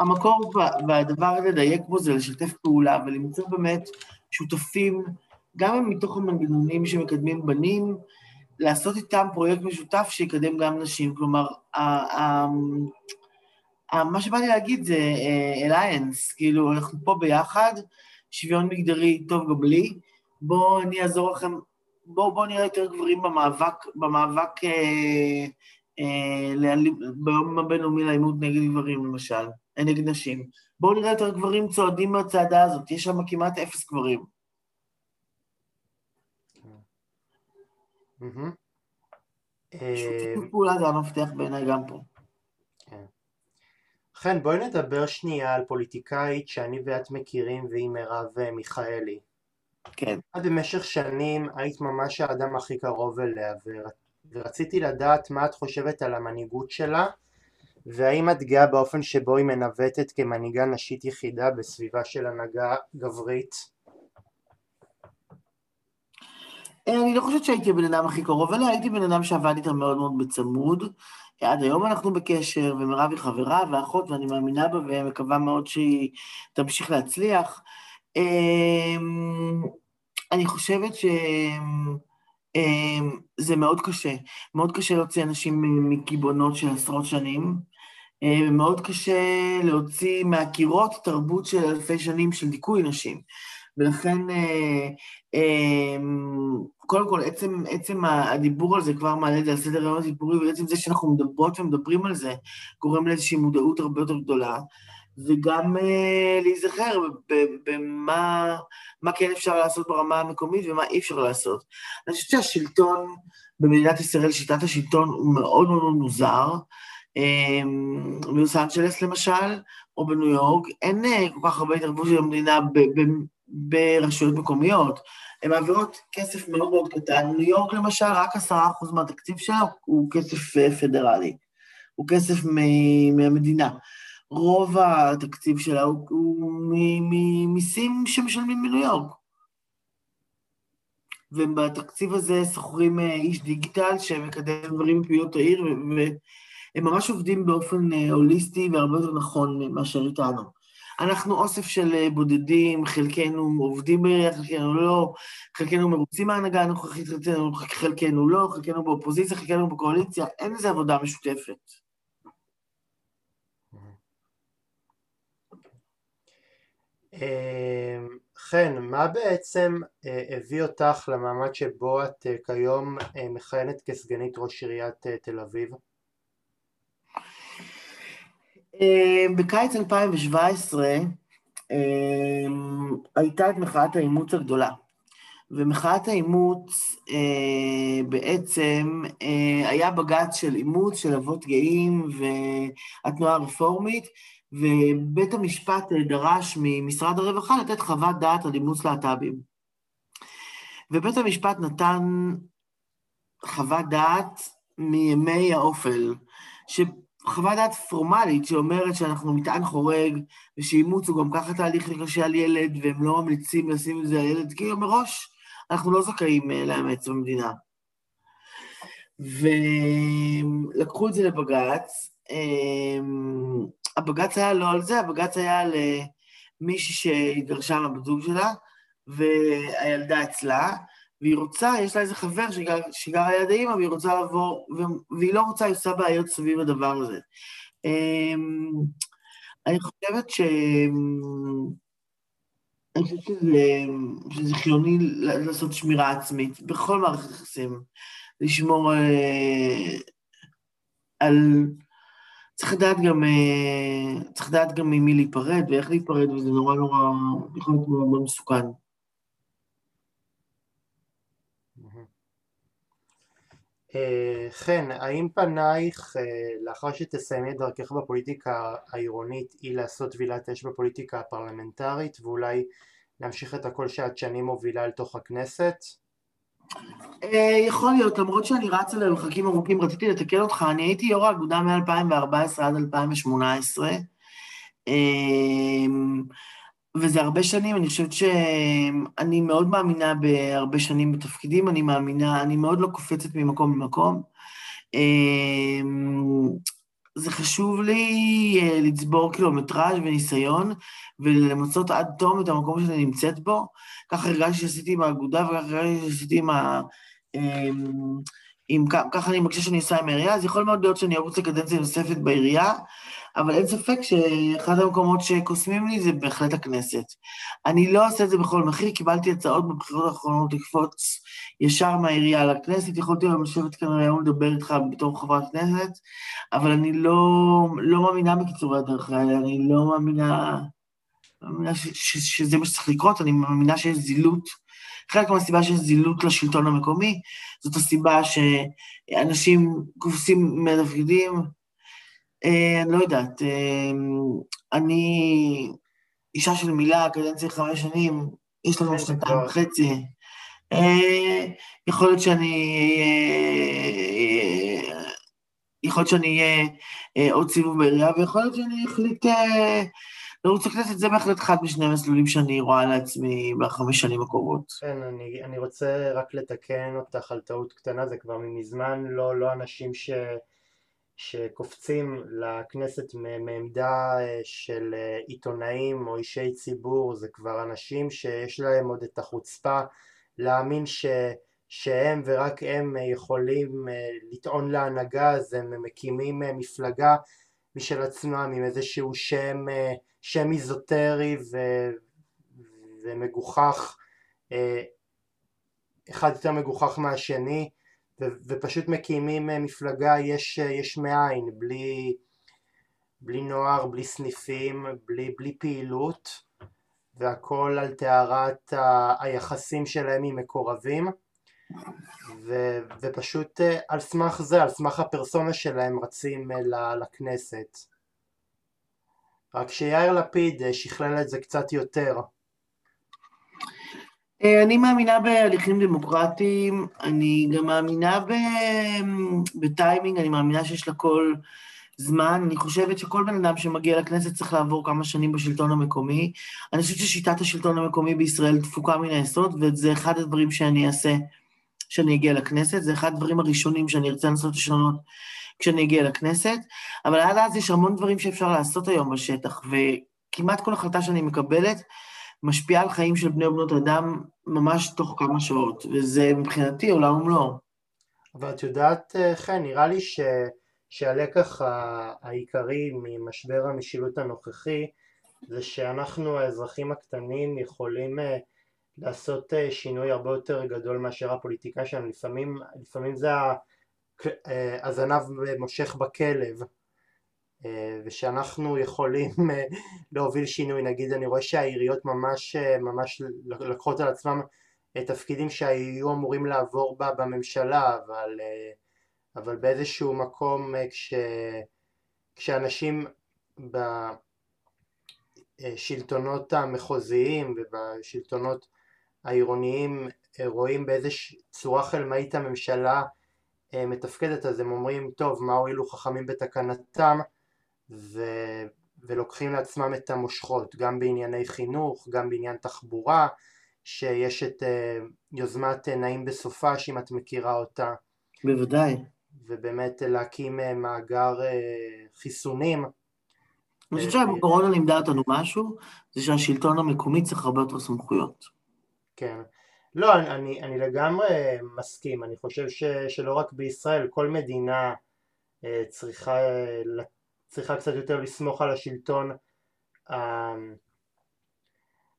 המקור והדבר לדייק בו זה לשתף פעולה ולמצוא באמת שותפים, גם מתוך המנגנונים שמקדמים בנים, לעשות איתם פרויקט משותף שיקדם גם נשים. כלומר, מה שבאתי להגיד זה אליינס, אה, כאילו, אנחנו פה ביחד, שוויון מגדרי טוב גם לי, בואו אני אעזור לכם, בואו בוא נראה יותר גברים במאבק, במאבק אה, אה, ביום הבינלאומי לאלימות נגד גברים, למשל. נגד נשים. בואו נראה יותר גברים צועדים מהצעדה הזאת, יש שם כמעט אפס גברים. שיתוף פעולה זה המפתח בעיניי גם פה. חן, בואי נדבר שנייה על פוליטיקאית שאני ואת מכירים והיא מרב אה, מיכאלי. כן. את במשך שנים היית ממש האדם הכי קרוב אליה ורציתי לדעת מה את חושבת על המנהיגות שלה והאם את גאה באופן שבו היא מנווטת כמנהיגה נשית יחידה בסביבה של הנהגה גברית? אה, אני לא חושבת שהייתי הבן אדם הכי קרוב אליה, הייתי בן אדם שעבד איתה מאוד מאוד בצמוד. עד היום אנחנו בקשר, ומירב היא חברה ואחות, ואני מאמינה בה ומקווה מאוד שהיא תמשיך להצליח. אמ, אני חושבת ש... זה מאוד קשה. מאוד קשה להוציא אנשים מקיבעונות של עשרות שנים. אה, מאוד קשה להוציא מהקירות תרבות של אלפי שנים של דיכוי נשים. ולכן, אה, אה, קודם כל, עצם, עצם הדיבור על זה כבר מעלה את זה על סדר היום הסיפורי, ועצם זה שאנחנו מדברות ומדברים על זה, גורם לאיזושהי מודעות הרבה יותר גדולה, וגם להיזכר במה מה כן אפשר לעשות ברמה המקומית ומה אי אפשר לעשות. אני חושבת שהשלטון במדינת ישראל, שיטת השלטון הוא מאוד מאוד מוזר, בלוס אנג'לס למשל, או בניו יורק, אין אה, כל כך הרבה התערבות של המדינה ברשויות מקומיות. הן מעבירות כסף מאוד מאוד קטן. ניו יורק למשל, רק עשרה אחוז מהתקציב שלה הוא כסף אה, פדרלי, הוא כסף מהמדינה. רוב התקציב שלה הוא, הוא ממיסים שמשלמים בניו יורק. ובתקציב הזה שוכרים אה, איש דיגיטל שמקדם דברים בפעילות העיר, והם ממש עובדים באופן אה, הוליסטי והרבה יותר נכון מאשר איתנו. אנחנו אוסף של אה, בודדים, חלקנו עובדים בעירייה, חלקנו לא, חלקנו מרוצים מההנהגה הנוכחית, חלקנו, לא, חלקנו באופוזיציה, חלקנו בקואליציה, אין לזה עבודה משותפת. חן, מה בעצם אה, הביא אותך למעמד שבו את אה, כיום מכהנת כסגנית ראש עיריית תל אביב? בקיץ 2017 הייתה את מחאת האימוץ הגדולה, ומחאת האימוץ בעצם היה בג"ץ של אימוץ של אבות גאים והתנועה הרפורמית, ובית המשפט דרש ממשרד הרווחה לתת חוות דעת על אימוץ להט"בים. ובית המשפט נתן חוות דעת מימי האופל, חוות דעת פורמלית שאומרת שאנחנו מטען חורג, ושאימוץ הוא גם ככה תהליך קשה על ילד, והם לא ממליצים לשים את זה על ילד, כאילו מראש אנחנו לא זכאים אה, לאמץ במדינה. ולקחו את זה לבג"ץ, אמ, הבג"ץ היה לא על זה, הבג"ץ היה על אה, מישהי שהתגרשה מהבת זוג שלה, והילדה אצלה, והיא רוצה, יש לה איזה חבר שגר, שגר ליד האימא, והיא רוצה לבוא, והיא לא רוצה, היא עושה בעיות סביב הדבר הזה. אמ, אני חושבת ש... אני חושבת שזה, שזה חיוני לעשות שמירה עצמית בכל מערכת יחסים, לשמור אה, על צריך לדעת גם, אה, צריך לדעת גם ממי להיפרד ואיך להיפרד, וזה נורא נורא, יכול להיות מאוד מסוכן. אה, חן, האם פנייך, אה, לאחר שתסיימי את דרכך בפוליטיקה העירונית, היא לעשות טבילת אש בפוליטיקה הפרלמנטרית, ואולי להמשיך את הכל שאת שנים מובילה לתוך הכנסת? אה, יכול להיות, למרות שאני רצה למרחקים ארוכים, רציתי לתקן אותך, אני הייתי יו"ר האגודה מ-2014 עד 2018, אמ, וזה הרבה שנים, אני חושבת שאני מאוד מאמינה בהרבה שנים בתפקידים, אני מאמינה, אני מאוד לא קופצת ממקום למקום. אמ, זה חשוב לי אה, לצבור קילומטראז' וניסיון ולמצות עד תום את המקום שאני נמצאת בו. ככה הרגשתי שעשיתי עם האגודה וככה הרגשתי שעשיתי עם ה... אמ, עם, ככה אני מרגישה שאני עושה עם העירייה, אז יכול מאוד להיות שאני ארוץ לקדנציה נוספת בעירייה, אבל אין ספק שאחד המקומות שקוסמים לי זה בהחלט הכנסת. אני לא אעשה את זה בכל מחיר, קיבלתי הצעות בבחירות האחרונות לקפוץ ישר מהעירייה לכנסת, יכולתי היום לשבת כאן היום לדבר איתך בתור חברת כנסת, אבל אני לא, לא מאמינה בקיצורי הדרך האלה, אני לא מאמינה, מאמינה ש, ש, שזה מה שצריך לקרות, אני מאמינה שיש זילות. חלק מהסיבה שיש זילות לשלטון המקומי, זאת הסיבה שאנשים קופסים מהתפקידים, אני לא יודעת, אה, אני אישה של מילה, קדנציה חמש שנים, יש לנו שנתיים וחצי. אה, יכול להיות שאני... יכול להיות שאני אהיה עוד סיבוב בעירייה, ויכול להיות שאני אחליט לרוץ לכנסת, זה בהחלט אחד משני המסלולים שאני רואה לעצמי בחמש שנים הקרובות. כן, אני, אני רוצה רק לתקן אותך על טעות קטנה, זה כבר מזמן לא, לא אנשים ש... שקופצים לכנסת מעמדה אה, של אה, עיתונאים או אישי ציבור זה כבר אנשים שיש להם עוד את החוצפה להאמין ש, שהם ורק הם יכולים אה, לטעון להנהגה אז הם מקימים מפלגה משל עצמם עם איזשהו שם, שם איזוטרי ו, ומגוחך אחד יותר מגוחך מהשני ופשוט מקימים אה, מפלגה יש, אה, יש מאין, בלי, בלי נוער, בלי סניפים, בלי, בלי פעילות והכל על טהרת ה- היחסים שלהם עם מקורבים ו- ופשוט אה, על סמך זה, על סמך הפרסונה שלהם רצים לכנסת. רק שיאיר לפיד שכלל את זה קצת יותר אני מאמינה בהליכים דמוקרטיים, אני גם מאמינה ב... בטיימינג, אני מאמינה שיש לכל זמן. אני חושבת שכל בן אדם שמגיע לכנסת צריך לעבור כמה שנים בשלטון המקומי. אני חושבת ששיטת השלטון המקומי בישראל דפוקה מן היסוד, וזה אחד הדברים שאני אעשה כשאני אגיע לכנסת. זה אחד הדברים הראשונים שאני ארצה לנסות לשנות כשאני אגיע לכנסת. אבל עד אז יש המון דברים שאפשר לעשות היום בשטח, וכמעט כל החלטה שאני מקבלת משפיעה על חיים של בני ובנות אדם ממש תוך כמה שעות, וזה מבחינתי עולם ומלואו. אבל את יודעת, אה, חן, נראה לי ש... שהלקח העיקרי ממשבר המשילות הנוכחי זה שאנחנו האזרחים הקטנים יכולים אה, לעשות אה, שינוי הרבה יותר גדול מאשר הפוליטיקה שלנו, לפעמים, לפעמים זה הזנב מושך בכלב ושאנחנו יכולים להוביל שינוי, נגיד אני רואה שהעיריות ממש, ממש לקחות על עצמם תפקידים שהיו אמורים לעבור בה בממשלה, אבל, אבל באיזשהו מקום כש, כשאנשים בשלטונות המחוזיים ובשלטונות העירוניים רואים באיזה צורה חלמאית הממשלה מתפקדת אז הם אומרים טוב מה הועילו חכמים בתקנתם ו... ולוקחים לעצמם את המושכות גם בענייני חינוך, גם בעניין תחבורה שיש את uh, יוזמת uh, נעים בסופה שאם את מכירה אותה בוודאי ובאמת uh, להקים uh, מאגר uh, חיסונים אני חושבת שהקורונה לימדה אותנו משהו, זה שהשלטון המקומי צריך הרבה יותר סמכויות. כן. לא, אני, אני לגמרי מסכים, אני חושב ש, שלא רק בישראל, כל מדינה צריכה, צריכה קצת יותר לסמוך על השלטון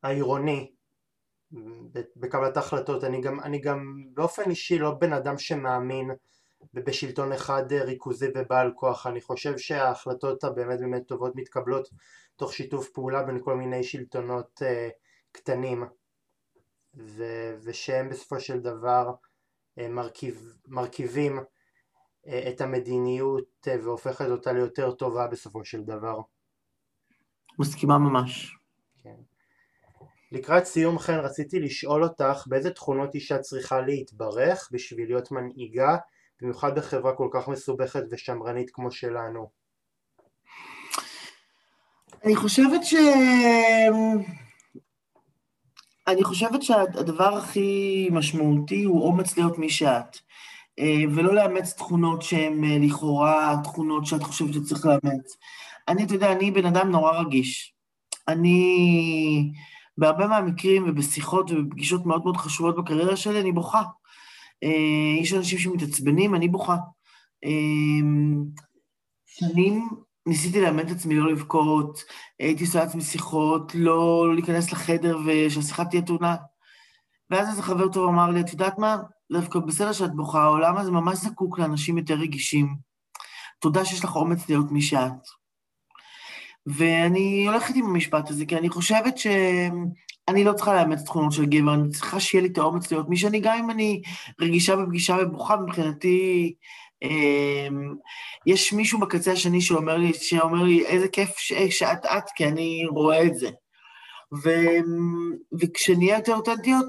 העירוני. בקבלת החלטות, אני גם, אני גם באופן אישי לא בן אדם שמאמין בשלטון אחד ריכוזי ובעל כוח, אני חושב שההחלטות הבאמת באמת טובות מתקבלות תוך שיתוף פעולה בין כל מיני שלטונות uh, קטנים. ו- ושהם בסופו של דבר uh, מרכיב, מרכיבים את המדיניות uh, והופכת אותה ליותר טובה בסופו של דבר. מסכימה ממש. כן. לקראת סיום חן רציתי לשאול אותך באיזה תכונות אישה צריכה להתברך בשביל להיות מנהיגה במיוחד בחברה כל כך מסובכת ושמרנית כמו שלנו. אני חושבת ש... אני חושבת שהדבר הכי משמעותי הוא אומץ להיות מי שאת, אה, ולא לאמץ תכונות שהן אה, לכאורה תכונות שאת חושבת שצריך לאמץ. אני, אתה יודע, אני בן אדם נורא רגיש. אני... בהרבה מהמקרים ובשיחות ובפגישות מאוד מאוד חשובות בקריירה שלי, אני בוכה. אה, יש אנשים שמתעצבנים, אני בוכה. אה, שנים ניסיתי לאמן את עצמי לא לבכות, הייתי עושה לעצמי שיחות, לא, לא להיכנס לחדר ושהשיחה תהיה תאונה. ואז איזה חבר טוב אמר לי, את יודעת מה? דווקא בסדר שאת בוכה, העולם הזה ממש זקוק לאנשים יותר רגישים. תודה שיש לך אומץ להיות מי שאת. ואני הולכת עם המשפט הזה, כי אני חושבת שאני לא צריכה לאמץ תכונות של גבר, אני צריכה שיהיה לי את האומץ להיות מי שאני, גם אם אני רגישה בפגישה ובוכה, מבחינתי, אה, יש מישהו בקצה השני שאומר לי, שאומר לי, איזה כיף ש, שאת את, כי אני רואה את זה. ו, וכשנהיה יותר אותנטיות,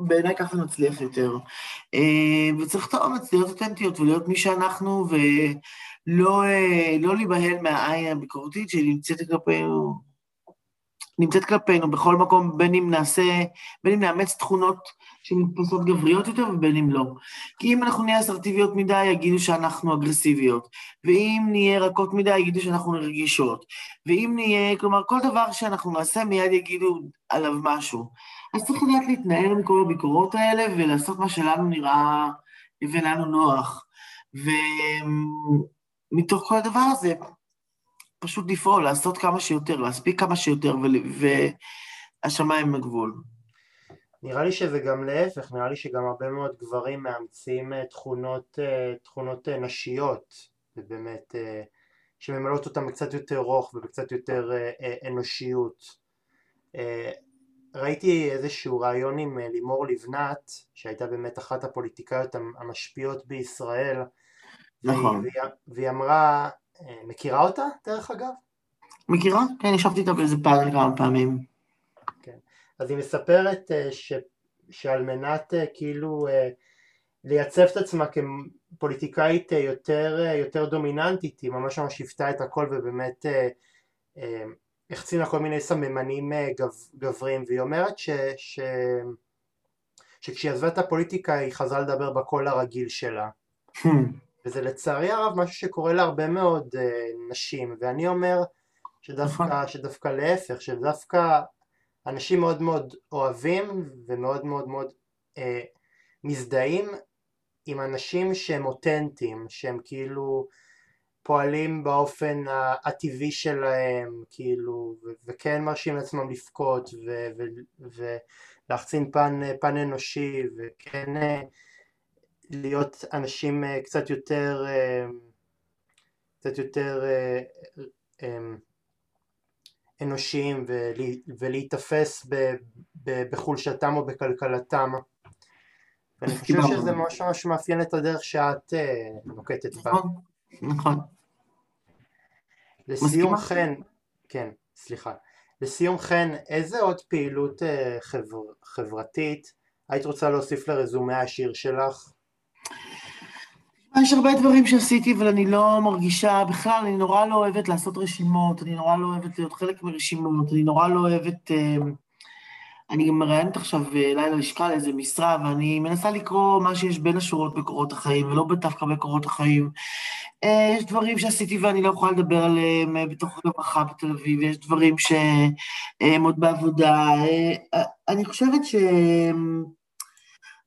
בעיניי ככה נצליח יותר. אה, וצריך את האומץ להיות אותנטיות ולהיות מי שאנחנו, ו... לא, אה, לא להיבהל מהעין הביקורתית שנמצאת כלפינו, נמצאת כלפינו בכל מקום, בין אם נעשה, בין אם נאמץ תכונות שמתפסות גבריות יותר ובין אם לא. כי אם אנחנו נהיה אסרטיביות מדי, יגידו שאנחנו אגרסיביות, ואם נהיה רכות מדי, יגידו שאנחנו רגישות, ואם נהיה, כלומר, כל דבר שאנחנו נעשה, מיד יגידו עליו משהו. אז צריך לדעת להתנער מכל הביקורות האלה ולעשות מה שלנו נראה ולנו נוח. ו... מתוך כל הדבר הזה, פשוט לפעול, לעשות כמה שיותר, להספיק כמה שיותר, והשמיים הגבול. נראה לי שזה גם להפך, נראה לי שגם הרבה מאוד גברים מאמצים אה, תכונות, אה, תכונות אה, נשיות, ובאמת, שממלאות אותם קצת יותר רוך ובקצת יותר אנושיות. ראיתי איזשהו רעיון עם לימור לבנת, שהייתה באמת אחת הפוליטיקאיות המשפיעות בישראל, נכון. והיא, והיא אמרה, אה, מכירה אותה דרך אגב? מכירה? כן, ישבתי איתה באיזה פאנל כמה פעמים. כן. אז היא מספרת אה, ש, שעל מנת אה, כאילו לייצב את עצמה כפוליטיקאית יותר, יותר דומיננטית, היא ממש ממש היוותה את הכל ובאמת החצינה כל מיני סממנים גב, גבריים והיא אומרת ש, ש, שכשהיא עזבה את הפוליטיקה היא חזרה לדבר בקול הרגיל שלה hmm. [laughs] וזה לצערי הרב משהו שקורה להרבה מאוד uh, נשים ואני אומר שדווקא, נכון. שדווקא להפך, שדווקא אנשים מאוד מאוד אוהבים ומאוד מאוד מאוד uh, מזדהים עם אנשים שהם אותנטיים, שהם כאילו פועלים באופן הטבעי שלהם, כאילו, וכן מרשים לעצמם לבכות ולהחצין פן, פן אנושי, וכן אה, להיות אנשים אה, קצת יותר, אה, קצת יותר אנושיים ולהיתפס בחולשתם או בכלכלתם. ואני חושב שזה ממש ממש מאפיין את הדרך שאת נוקטת בה. נכון, נכון. לסיום חן, כן, סליחה. לסיום חן, איזה עוד פעילות אה, חבר, חברתית היית רוצה להוסיף לרזומה השיר שלך? יש הרבה דברים שעשיתי, אבל אני לא מרגישה, בכלל, אני נורא לא אוהבת לעשות רשימות, אני נורא לא אוהבת להיות חלק מרשימות, אני נורא לא אוהבת... אה, אני גם מראיינת עכשיו אה, לילה לשכה לאיזה משרה, ואני מנסה לקרוא מה שיש בין השורות בקורות החיים, ולא דווקא בקורות החיים. אה, יש דברים שעשיתי ואני לא יכולה לדבר עליהם אה, בתוך רווחה בתל אביב, יש דברים שהם עוד בעבודה. אני חושבת ש...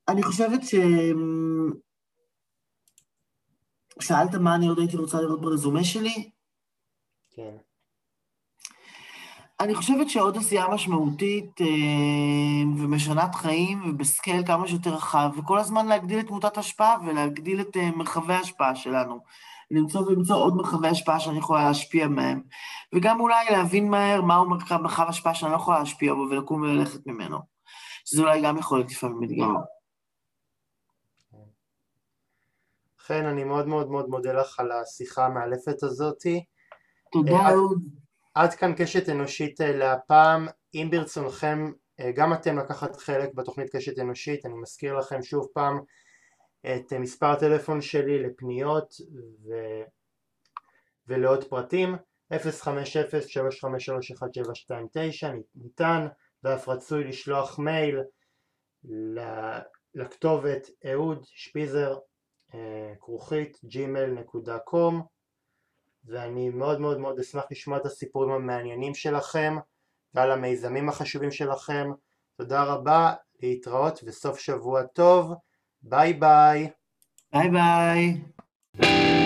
אני חושבת ש... שאלת מה אני עוד הייתי רוצה לראות ברזומה שלי? כן. אני חושבת שעוד עשייה משמעותית אה, ומשנת חיים ובסקייל כמה שיותר רחב, וכל הזמן להגדיל את תמותת השפעה ולהגדיל את אה, מרחבי ההשפעה שלנו. למצוא ולמצוא עוד מרחבי השפעה שאני יכולה להשפיע מהם, וגם אולי להבין מהר מהו מרחב השפעה שאני לא יכולה להשפיע בו ולקום וללכת ממנו. שזה אולי גם יכול להיות לפעמים אתגר. חן, אני מאוד מאוד מאוד מודה לך על השיחה המאלפת הזאתי. תודה, אהוד. עד כאן קשת אנושית אה, להפעם, אם ברצונכם אה, גם אתם לקחת חלק בתוכנית קשת אנושית, אני מזכיר לכם שוב פעם את אה, מספר הטלפון שלי לפניות ו... ולעוד פרטים. 050-353-1729 ניתן ואף רצוי לשלוח מייל לכתובת אהוד שפיזר כרוכית gmail.com ואני מאוד מאוד מאוד אשמח לשמוע את הסיפורים המעניינים שלכם ועל המיזמים החשובים שלכם. תודה רבה, להתראות וסוף שבוע טוב, Bye bye. Bye bye.